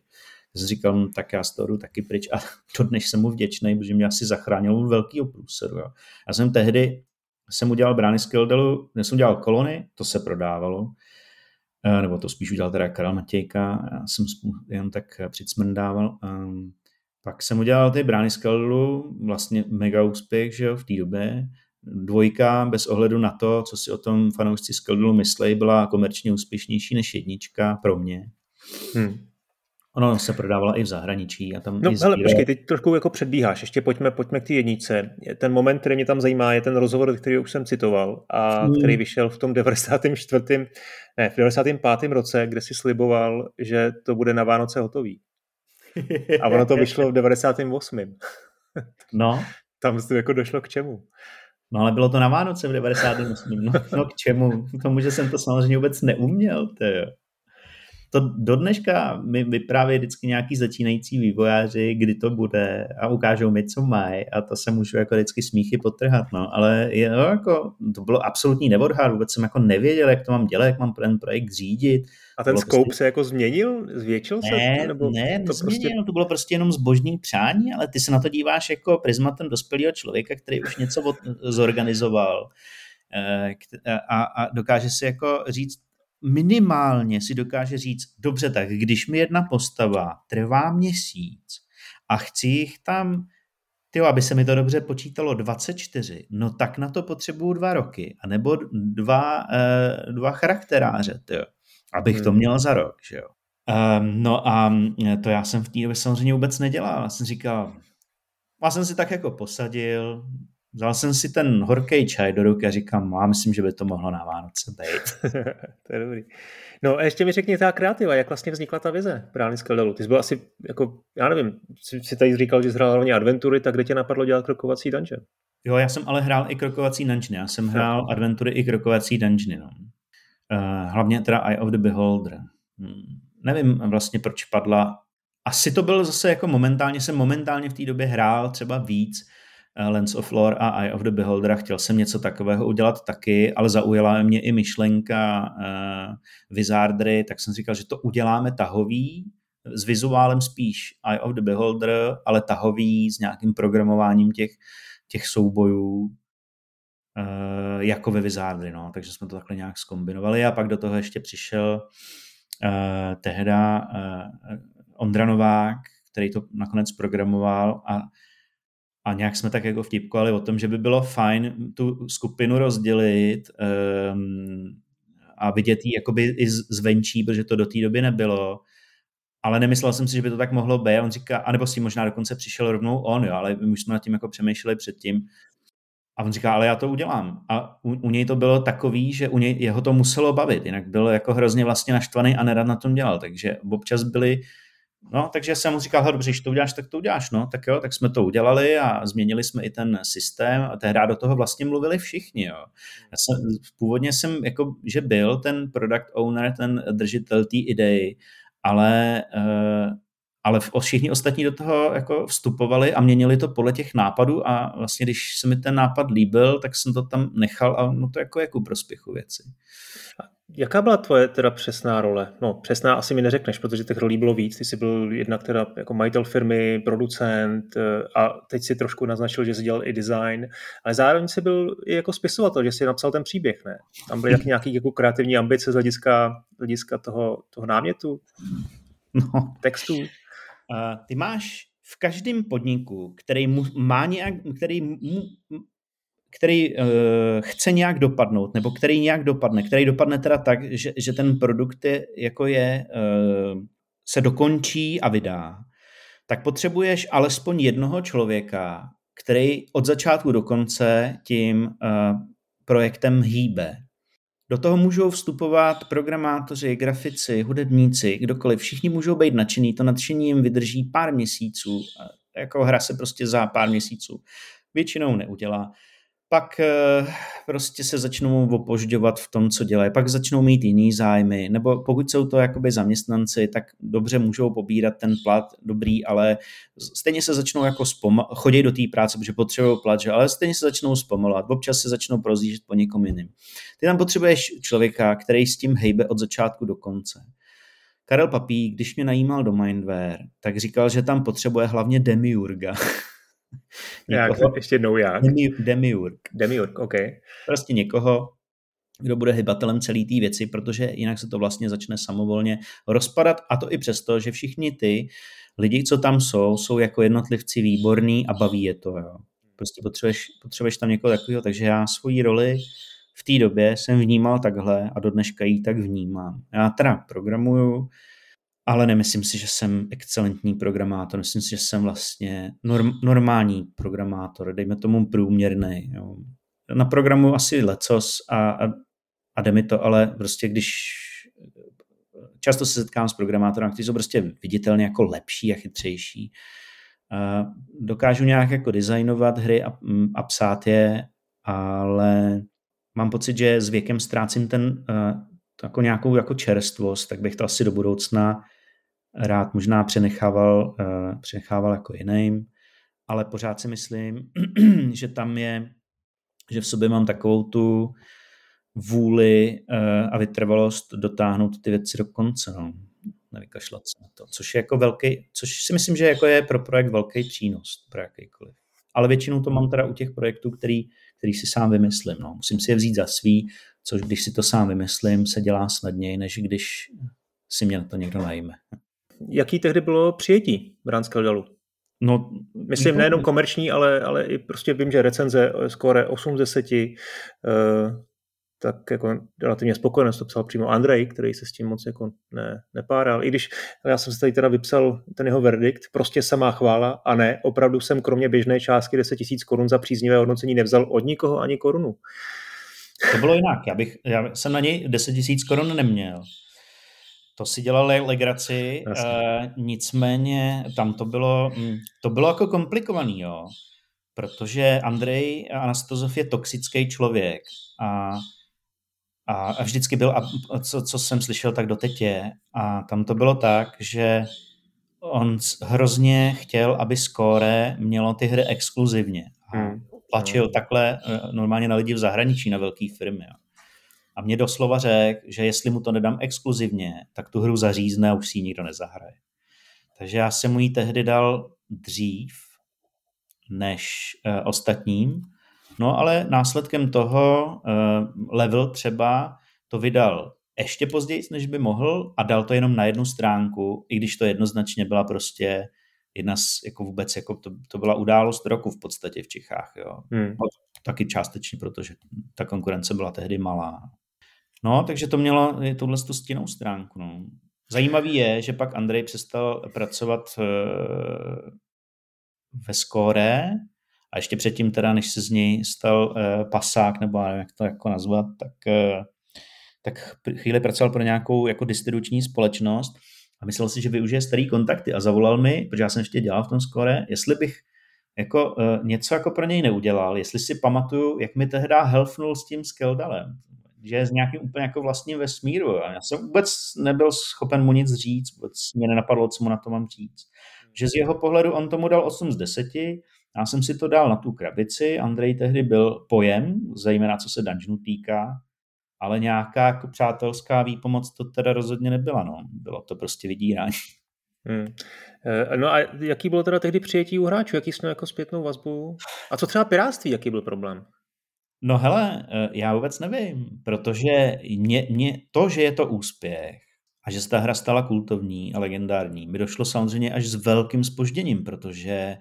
říkal, no, tak já z toho jdu taky pryč a dodnes jsem mu vděčný, protože mě asi zachránil velký průseru. Jo. Já jsem tehdy jsem udělal brány z Kildelu, jsem udělal kolony, to se prodávalo, eh, nebo to spíš udělal teda Karel Matějka, já jsem jen tak přicmrdával. Um, pak jsem udělal ty brány z Kildelu, vlastně mega úspěch, že jo, v té době. Dvojka, bez ohledu na to, co si o tom fanoušci z Kildelu myslí, byla komerčně úspěšnější než jednička pro mě. Hmm. Ono se prodávalo i v zahraničí. A tam no, ale počkej, teď trošku jako předbíháš. Ještě pojďme, pojďme k té jednice. Ten moment, který mě tam zajímá, je ten rozhovor, který už jsem citoval a hmm. který vyšel v tom 94. Ne, v 95. roce, kde si sliboval, že to bude na Vánoce hotový. A ono to vyšlo v 98. No. Tam to jako došlo k čemu? No ale bylo to na Vánoce v 98. No, no k čemu? K tomu, že jsem to samozřejmě vůbec neuměl. Tyjo to do dneška mi vyprávějí vždycky nějaký začínající vývojáři, kdy to bude a ukážou mi, co mají a to se můžu jako vždycky smíchy potrhat, no, ale je, no, jako, to bylo absolutní nevodhár, vůbec jsem jako nevěděl, jak to mám dělat, jak mám ten projekt řídit. A ten scope prostě... se jako změnil? Zvětšil se? Ne, nebo ne, to prostě... to bylo prostě jenom zbožný přání, ale ty se na to díváš jako prismatem dospělého člověka, který už něco od, zorganizoval eh, a, a dokáže si jako říct, minimálně si dokáže říct, dobře, tak když mi jedna postava trvá měsíc a chci jich tam tyjo, aby se mi to dobře počítalo 24, no tak na to potřebuju dva roky, anebo dva, uh, dva charakteráře, tyjo, abych hmm. to měl za rok, že jo. Um, no a to já jsem v té době samozřejmě vůbec nedělal. Já jsem říkal, já jsem si tak jako posadil, vzal jsem si ten horký čaj do ruky a říkám, já myslím, že by to mohlo na Vánoce být. to je dobrý. No a ještě mi řekni ta kreativa, jak vlastně vznikla ta vize Právě Skeldelu. Ty jsi byl asi, jako, já nevím, jsi, jsi tady říkal, že jsi hrál hlavně adventury, tak kde tě napadlo dělat krokovací dungeon? Jo, já jsem ale hrál i krokovací dungeony. Já jsem hrál adventury i krokovací dungeony. No. Uh, hlavně teda Eye of the Beholder. Hmm. Nevím vlastně, proč padla. Asi to byl zase jako momentálně, jsem momentálně v té době hrál třeba víc, Eh, Lens of Lore a Eye of the Beholder. Chtěl jsem něco takového udělat taky, ale zaujala mě i myšlenka uh, Wizardry, tak jsem říkal, že to uděláme tahový, s vizuálem spíš Eye of the Beholder, ale tahový s nějakým programováním těch, těch soubojů uh, jako ve Wizardry, no. takže jsme to takhle nějak skombinovali a pak do toho ještě přišel uh, tehda uh, Ondra Novák, který to nakonec programoval a a nějak jsme tak jako vtipkovali o tom, že by bylo fajn tu skupinu rozdělit um, a vidět ji jakoby i zvenčí, protože to do té doby nebylo. Ale nemyslel jsem si, že by to tak mohlo být. On říká, anebo si možná dokonce přišel rovnou on, jo, ale my už jsme nad tím jako přemýšleli předtím. A on říká, ale já to udělám. A u, u něj to bylo takový, že u něj, jeho to muselo bavit, jinak byl jako hrozně vlastně naštvaný a nerad na tom dělal. Takže občas byly No, takže jsem mu říkal, dobře, když to uděláš, tak to uděláš, no, tak jo, tak jsme to udělali a změnili jsme i ten systém a tehdy do toho vlastně mluvili všichni, jo. Já jsem, původně jsem, jako, že byl ten product owner, ten držitel té idei, ale, uh, ale všichni ostatní do toho jako vstupovali a měnili to podle těch nápadů a vlastně, když se mi ten nápad líbil, tak jsem to tam nechal a no to jako je ku prospěchu věci. Jaká byla tvoje teda přesná role? No, přesná asi mi neřekneš, protože těch rolí bylo víc. Ty jsi byl jednak teda jako majitel firmy, producent eh, a teď si trošku naznačil, že jsi dělal i design, ale zároveň jsi byl i jako spisovatel, že jsi napsal ten příběh, ne? Tam byly nějaký jako kreativní ambice z hlediska, hlediska toho, toho námětu, no. textu? Uh, ty máš v každém podniku, který mu, má nějak, který mu, který uh, chce nějak dopadnout, nebo který nějak dopadne, který dopadne teda tak, že, že ten produkt je, jako je, uh, se dokončí a vydá, tak potřebuješ alespoň jednoho člověka, který od začátku do konce tím uh, projektem hýbe. Do toho můžou vstupovat programátoři, grafici, hudebníci, kdokoliv. Všichni můžou být nadšený. To nadšení jim vydrží pár měsíců. Jako hra se prostě za pár měsíců většinou neudělá pak eh, prostě se začnou opožďovat v tom, co dělají, pak začnou mít jiný zájmy, nebo pokud jsou to jakoby zaměstnanci, tak dobře můžou pobírat ten plat, dobrý, ale stejně se začnou jako spoma- chodit do té práce, protože potřebují plat, že? ale stejně se začnou zpomalovat, občas se začnou prozížet po někom jiným. Ty tam potřebuješ člověka, který s tím hejbe od začátku do konce. Karel Papík, když mě najímal do Mindware, tak říkal, že tam potřebuje hlavně demiurga. jak, ještě jednou jak? Demi, demiurg. Demiurg, OK. Prostě někoho, kdo bude hybatelem celé té věci, protože jinak se to vlastně začne samovolně rozpadat a to i přesto, že všichni ty lidi, co tam jsou, jsou jako jednotlivci výborní a baví je to. Jo. Prostě potřebuješ, potřebuješ tam někoho takového, takže já svoji roli v té době jsem vnímal takhle a do dneška ji tak vnímám. Já teda programuju, ale nemyslím si, že jsem excelentní programátor, myslím si, že jsem vlastně norm, normální programátor, dejme tomu průměrný. Jo. Na programu asi lecos a, a, a jde mi to, ale prostě když často se setkám s programátory, kteří jsou prostě viditelně jako lepší a chytřejší, a dokážu nějak jako designovat hry a, a psát je, ale mám pocit, že s věkem ztrácím ten, jako nějakou jako čerstvost, tak bych to asi do budoucna rád možná přenechával, uh, přenechával jako jiným, ale pořád si myslím, že tam je, že v sobě mám takovou tu vůli a vytrvalost dotáhnout ty věci do konce. No. Nevykašlat se na to. Což je jako velký, což si myslím, že jako je pro projekt velký přínos pro jakýkoliv. Ale většinou to mám teda u těch projektů, který, který si sám vymyslím. No. Musím si je vzít za svý, což když si to sám vymyslím, se dělá snadněji, než když si mě na to někdo najme. Jaký tehdy bylo přijetí v Ránské dalu? No, Myslím nejenom komerční, ale, ale i prostě vím, že recenze skoro 8 z 10, uh, tak jako relativně spokojenost to psal přímo Andrej, který se s tím moc jako ne, nepáral. I když já jsem si tady teda vypsal ten jeho verdikt, prostě samá chvála a ne, opravdu jsem kromě běžné částky 10 000 korun za příznivé hodnocení nevzal od nikoho ani korunu. To bylo jinak, já, bych, já jsem na něj 10 000 korun neměl. To si dělal legraci, uh, nicméně tam to bylo, hm, to bylo jako komplikovaný, jo, protože Andrej Anastozov je toxický člověk a, a, a vždycky byl, a co, co jsem slyšel, tak doteď je, a tam to bylo tak, že on hrozně chtěl, aby Score mělo ty hry exkluzivně. A hmm. tlačil takhle eh, normálně na lidi v zahraničí, na velké firmy. Jo. A mě doslova řekl, že jestli mu to nedám exkluzivně, tak tu hru zařízne a už si ji nikdo nezahraje. Takže já jsem mu ji tehdy dal dřív než uh, ostatním. No ale následkem toho uh, level třeba to vydal ještě později, než by mohl a dal to jenom na jednu stránku, i když to jednoznačně byla prostě jedna z, jako vůbec, jako to, to byla událost roku v podstatě v Čechách, jo. Hmm. Taky částečně, protože ta konkurence byla tehdy malá. No, takže to mělo tuhle tu stěnou stránku. No. Zajímavý je, že pak Andrej přestal pracovat uh, ve skóre a ještě předtím teda, než se z něj stal uh, pasák, nebo nevím, jak to jako nazvat, tak, uh, tak chvíli pracoval pro nějakou jako distribuční společnost a myslel si, že využije starý kontakty a zavolal mi, protože já jsem ještě dělal v tom skóre, jestli bych jako něco jako pro něj neudělal, jestli si pamatuju, jak mi tehdy helfnul s tím Skeldalem že je z nějakým úplně jako vlastním vesmíru. A já jsem vůbec nebyl schopen mu nic říct, vůbec mě nenapadlo, co mu na to mám říct. Že z jeho pohledu on tomu dal 8 z 10, já jsem si to dal na tu krabici, Andrej tehdy byl pojem, zejména co se dungeonu týká, ale nějaká jako přátelská výpomoc to teda rozhodně nebyla, no. Bylo to prostě vydírání. Hmm. Eh, no a jaký bylo teda tehdy přijetí u hráčů? Jaký jsme jako zpětnou vazbu? A co třeba piráctví, jaký byl problém? No hele, eh, já vůbec nevím, protože mě, mě, to, že je to úspěch a že se ta hra stala kultovní a legendární, mi došlo samozřejmě až s velkým spožděním, protože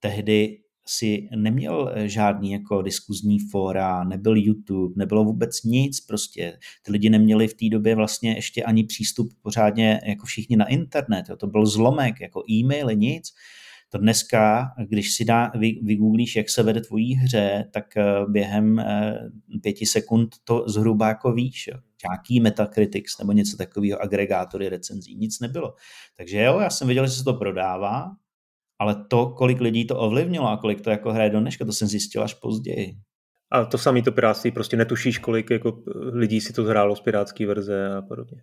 tehdy si neměl eh, žádný jako diskuzní fóra, nebyl YouTube, nebylo vůbec nic prostě. Ty lidi neměli v té době vlastně ještě ani přístup pořádně jako všichni na internet. Jo. To byl zlomek, jako e-maily, nic. To dneska, když si dá, vy, vygooglíš, jak se vede tvojí hře, tak eh, během eh, pěti sekund to zhruba jako víš. Jo. Nějaký Metacritics nebo něco takového, agregátory recenzí, nic nebylo. Takže jo, já jsem viděl, že se to prodává, ale to, kolik lidí to ovlivnilo a kolik to jako hraje do dneška, to jsem zjistil až později. A to samý to pirátství, prostě netušíš, kolik jako lidí si to zhrálo z pirátské verze a podobně.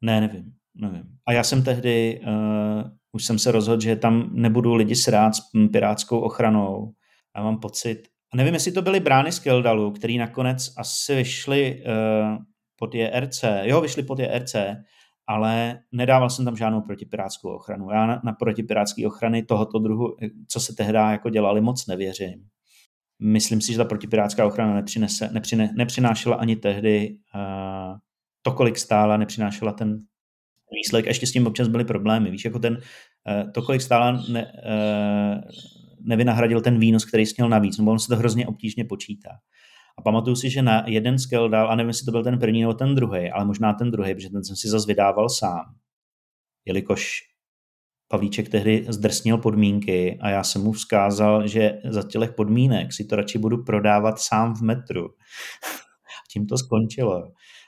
Ne, nevím, nevím. A já jsem tehdy uh, už jsem se rozhodl, že tam nebudu lidi srát s pirátskou ochranou. A mám pocit, a nevím, jestli to byly brány z Keldalu, který nakonec asi vyšly uh, pod JRC. Jo, vyšly pod JRC, ale nedával jsem tam žádnou protipirátskou ochranu. Já na, na protipirátské ochrany tohoto druhu, co se tehdy jako dělali, moc nevěřím. Myslím si, že ta protipirátská ochrana nepřinese, nepřine, nepřinášela ani tehdy uh, to, kolik stála, nepřinášela ten výsledek a ještě s tím občas byly problémy. Víš, jako ten, eh, to, kolik stála, ne, eh, nevynahradil ten výnos, který jsi měl navíc, nebo on se to hrozně obtížně počítá. A pamatuju si, že na jeden skill dal, a nevím, jestli to byl ten první nebo ten druhý, ale možná ten druhý, protože ten jsem si zase vydával sám. Jelikož Pavlíček tehdy zdrsnil podmínky a já jsem mu vzkázal, že za těch podmínek si to radši budu prodávat sám v metru. Tím to skončilo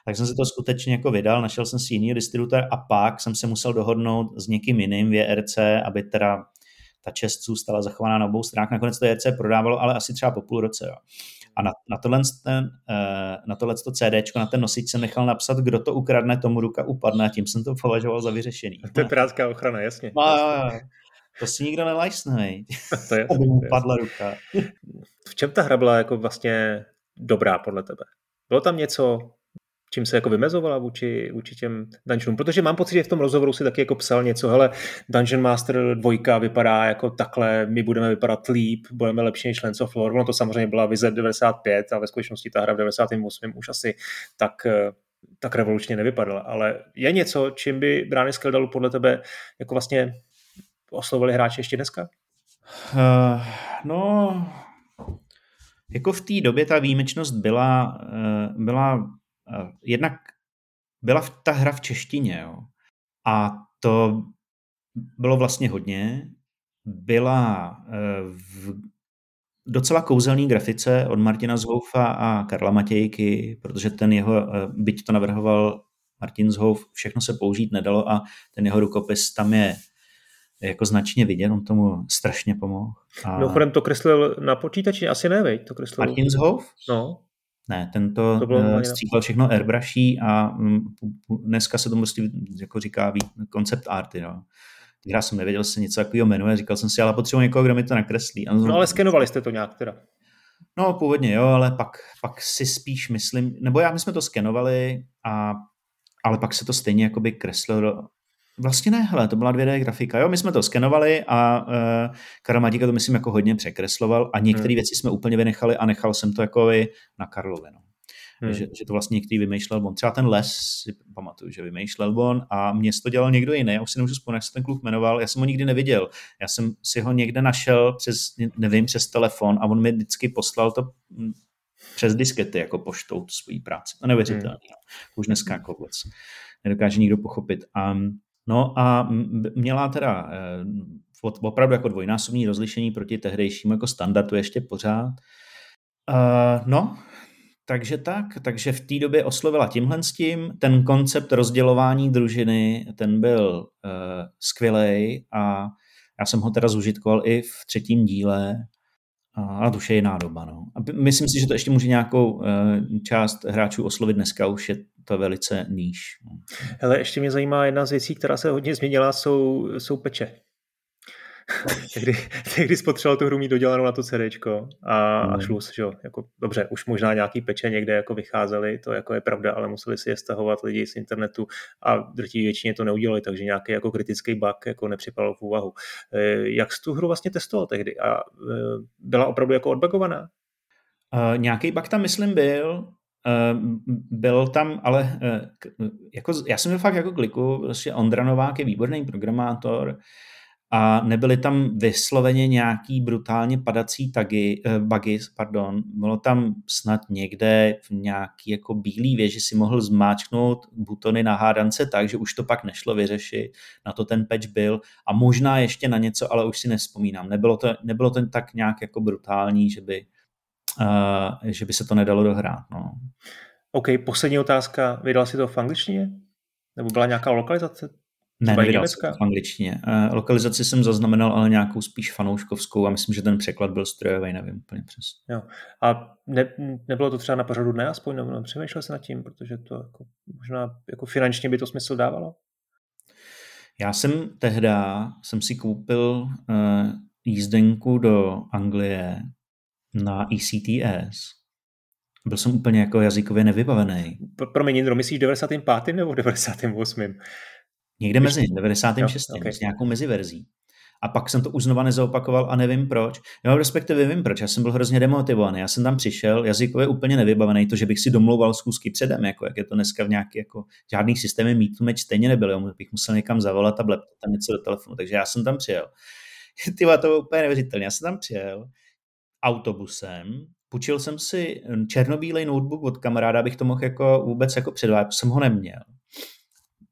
tak jsem si to skutečně jako vydal, našel jsem si jiný distributor a pak jsem se musel dohodnout s někým jiným v JRC, aby teda ta čest zůstala zachovaná na obou stranách. Nakonec to JRC prodávalo, ale asi třeba po půl roce. Jo. A na, na, tohle, ten, eh, na tohle to CD, na ten nosič jsem nechal napsat, kdo to ukradne, tomu ruka upadne a tím jsem to považoval za vyřešený. To je pirátská ochrana, jasně. No, jasně. To si nikdo nelajsne, to je, mu padla ruka. V čem ta hra byla jako vlastně dobrá podle tebe? Bylo tam něco, čím se jako vymezovala vůči, vůči těm dungeonům, protože mám pocit, že v tom rozhovoru si taky jako psal něco, hele, Dungeon Master 2 vypadá jako takhle, my budeme vypadat líp, budeme lepší než Lands of Lore, ono to samozřejmě byla vize 95 a ve skutečnosti ta hra v 98 už asi tak eh, tak revolučně nevypadala, ale je něco, čím by brány Skeldalu podle tebe jako vlastně oslovili hráči ještě dneska? Uh, no, jako v té době ta výjimečnost byla, uh, byla jednak byla ta hra v češtině, jo. A to bylo vlastně hodně. Byla v docela kouzelný grafice od Martina Zhoufa a Karla Matějky, protože ten jeho, byť to navrhoval Martin Zhouf, všechno se použít nedalo a ten jeho rukopis tam je jako značně vidět, on tomu strašně pomohl. A... Mimochodem to kreslil na počítači, asi ne, veď? To kreslil... Martin Zhouf? No. Ne, tento to bylo stříkal všechno airbrushí a mm, dneska se tomu prostě jako říká koncept arty, no. Já jsem nevěděl, se něco takového jmenuje, říkal jsem si, ale potřebuji někoho, kdo mi to nakreslí. No ale skenovali jste to nějak teda. No původně jo, ale pak, pak si spíš myslím, nebo já my jsme to skenovali, a, ale pak se to stejně jakoby kreslilo Vlastně ne, hele, to byla 2D grafika. Jo, my jsme to skenovali a uh, Karel Matíka to myslím jako hodně překresloval a některé hmm. věci jsme úplně vynechali a nechal jsem to jako na Karlovi. No. Hmm. Že, že, to vlastně některý vymýšlel on. Třeba ten les si pamatuju, že vymýšlel on a mě to dělal někdo jiný. Já už si nemůžu vzpomenout, jak se ten kluk jmenoval. Já jsem ho nikdy neviděl. Já jsem si ho někde našel přes, nevím, přes telefon a on mi vždycky poslal to hm, přes diskety jako poštou tu svoji práci. To neuvěřitelné. Hmm. Už dneska jako vůbec nedokáže nikdo pochopit. A No a měla teda eh, opravdu jako dvojnásobní rozlišení proti tehdejšímu jako standardu ještě pořád. Uh, no, takže tak, takže v té době oslovila tímhle s tím. Ten koncept rozdělování družiny, ten byl uh, skvělý a já jsem ho teda zužitkoval i v třetím díle. A to už je jiná doba. No. A myslím si, že to ještě může nějakou uh, část hráčů oslovit dneska, už je to velice níž. Hele, ještě mě zajímá jedna z věcí, která se hodně změnila, jsou, jsou peče. tehdy, tehdy spotřeboval tu hru mít dodělanou na to CD a, mm. a šlus, že jo, jako, dobře, už možná nějaký peče někde jako vycházely, to jako je pravda, ale museli si je stahovat lidi z internetu a drtí většině to neudělali, takže nějaký jako kritický bug jako nepřipadal v úvahu. E, jak jsi tu hru vlastně testoval tehdy a e, byla opravdu jako odbugovaná? Uh, nějaký bug tam myslím byl, byl tam, ale uh, jako, já jsem měl fakt jako kliku, prostě Ondra Novák je výborný programátor a nebyly tam vysloveně nějaký brutálně padací tagy, uh, bugy, pardon, bylo tam snad někde v nějaký jako bílý věži si mohl zmáčknout butony na hádance tak, že už to pak nešlo vyřešit, na to ten patch byl a možná ještě na něco, ale už si nespomínám. Nebylo to, nebylo to tak nějak jako brutální, že by že by se to nedalo dohrát. No. OK, poslední otázka. Vydal si to v angličtině? Nebo byla nějaká lokalizace? Ne, nevydal jsem v angličtině. Uh, lokalizaci jsem zaznamenal, ale nějakou spíš fanouškovskou a myslím, že ten překlad byl strojový, nevím úplně přes. Jo. A ne, nebylo to třeba na pořadu dne aspoň, nebo přemýšlel se nad tím, protože to jako, možná jako finančně by to smysl dávalo? Já jsem tehda jsem si koupil uh, jízdenku do Anglie na ECTS. Byl jsem úplně jako jazykově nevybavený. Promiň, Jindro, myslíš 95. nebo 98. Někde mezi 96. Jo, okay. s nějakou meziverzí. A pak jsem to už znova nezaopakoval a nevím proč. Jo, respektive vím proč. Já jsem byl hrozně demotivovaný. Já jsem tam přišel, jazykově úplně nevybavený, to, že bych si domlouval schůzky předem, jako jak je to dneska v nějaký, jako žádný systémy mít meč stejně nebyl. Jo. Bych musel někam zavolat a bleptat tam něco do telefonu. Takže já jsem tam přijel. Ty to bylo úplně neuvěřitelné. Já jsem tam přijel autobusem, půjčil jsem si černobílej notebook od kamaráda, abych to mohl jako vůbec jako předvádět, jsem ho neměl.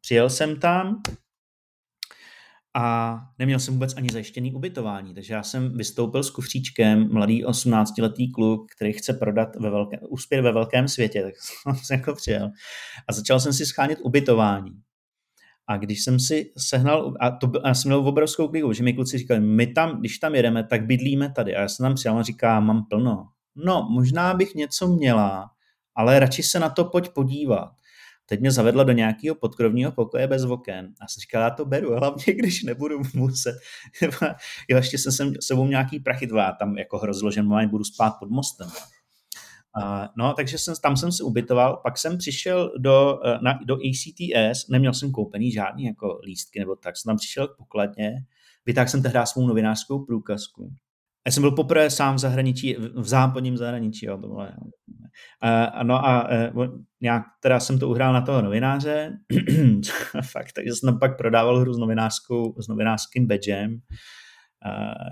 Přijel jsem tam a neměl jsem vůbec ani zajištěný ubytování, takže já jsem vystoupil s kufříčkem, mladý 18-letý kluk, který chce prodat ve velké, uspět ve velkém světě, tak jsem jako přijel. A začal jsem si schánět ubytování. A když jsem si sehnal, a to, já jsem měl obrovskou kliku, že mi kluci říkali, my tam, když tam jedeme, tak bydlíme tady. A já jsem tam přijel a říká, mám plno. No, možná bych něco měla, ale radši se na to pojď podívat. Teď mě zavedla do nějakého podkrovního pokoje bez oken. A jsem říkal, já to beru, hlavně když nebudu muset. jo, ještě jsem sem sebou nějaký prachy, já tam jako hrozilo, že budu spát pod mostem. No, takže jsem, tam jsem se ubytoval, pak jsem přišel do, uh, na, do ACTS, neměl jsem koupený žádný jako lístky nebo tak, jsem tam přišel k pokladně, vytáhl jsem tehdy svou novinářskou průkazku. Já jsem byl poprvé sám v zahraničí, v západním zahraničí, jo, to bylo, uh, no a uh, nějak teda jsem to uhrál na toho novináře, fakt, takže jsem tam pak prodával hru s novinářskou, s novinářským badgem, Eh,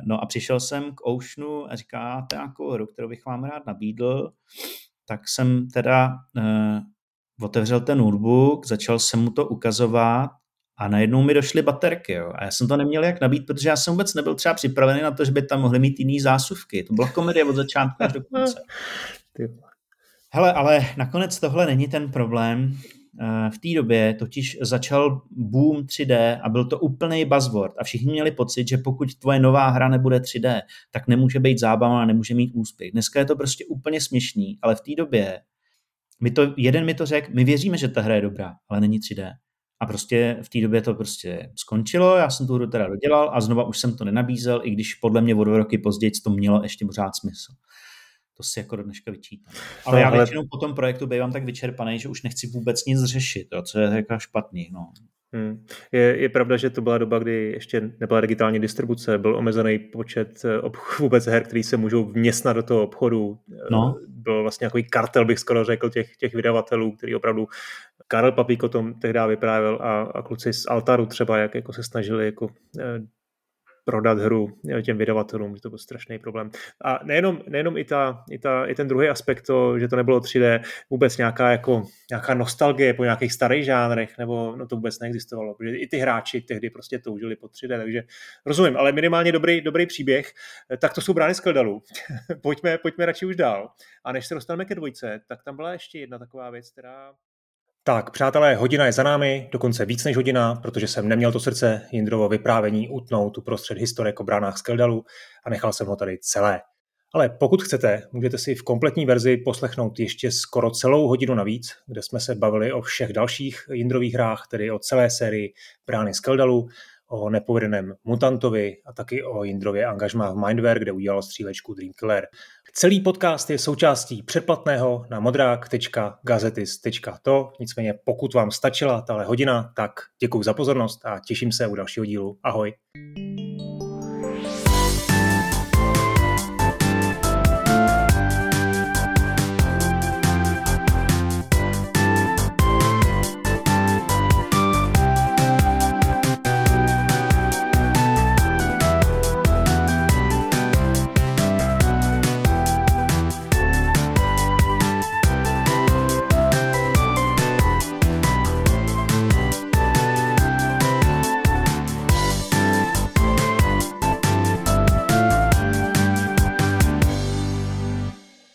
no a přišel jsem k Oceanu a říká, to je nějakou hru, kterou bych vám rád nabídl. Tak jsem teda uh, otevřel ten notebook, začal jsem mu to ukazovat a najednou mi došly baterky. Jo. A já jsem to neměl jak nabít, protože já jsem vůbec nebyl třeba připravený na to, že by tam mohly mít jiný zásuvky. To byla komedie od začátku až do konce. Hele, ale nakonec tohle není ten problém. Eh, v té době totiž začal boom 3D a byl to úplný buzzword a všichni měli pocit, že pokud tvoje nová hra nebude 3D, tak nemůže být zábava a nemůže mít úspěch. Dneska je to prostě úplně směšný, ale v té době mi to, jeden mi to řekl, my věříme, že ta hra je dobrá, ale není 3D. A prostě v té době to prostě skončilo, já jsem tu hru teda dodělal a znova už jsem to nenabízel, i když podle mě o dva roky později to mělo ještě pořád smysl to si jako do dneška vyčítám. Ale no, já ale... většinou po tom projektu bývám tak vyčerpaný, že už nechci vůbec nic řešit, jo, co je jako špatný. No. Hmm. Je, je pravda, že to byla doba, kdy ještě nebyla digitální distribuce, byl omezený počet eh, ob- vůbec her, který se můžou vměstnat do toho obchodu. Eh, no. Byl vlastně takový kartel, bych skoro řekl, těch, těch vydavatelů, který opravdu Karel Papík o tom tehdy vyprávěl a, a kluci z Altaru třeba, jak jako se snažili jako eh, prodat hru těm vydavatelům, že to byl strašný problém. A nejenom, nejenom i, ta, i, ta, i ten druhý aspekt, to, že to nebylo 3D, vůbec nějaká, jako, nějaká nostalgie po nějakých starých žánrech, nebo no to vůbec neexistovalo, protože i ty hráči tehdy prostě toužili po 3D, takže rozumím, ale minimálně dobrý, dobrý příběh, tak to jsou brány z Keldalu. pojďme, pojďme radši už dál. A než se dostaneme ke dvojce, tak tam byla ještě jedna taková věc, která tak, přátelé, hodina je za námi, dokonce víc než hodina, protože jsem neměl to srdce Jindrovo vyprávění utnout uprostřed historie o bránách Skeldalu a nechal jsem ho tady celé. Ale pokud chcete, můžete si v kompletní verzi poslechnout ještě skoro celou hodinu navíc, kde jsme se bavili o všech dalších Jindrových hrách, tedy o celé sérii Brány Skeldalu, o nepovedeném Mutantovi a taky o Jindrově angažmá v Mindware, kde udělal střílečku Dreamkiller. Celý podcast je součástí předplatného na modrák.gazetis.to, nicméně pokud vám stačila tahle hodina, tak děkuji za pozornost a těším se u dalšího dílu. Ahoj.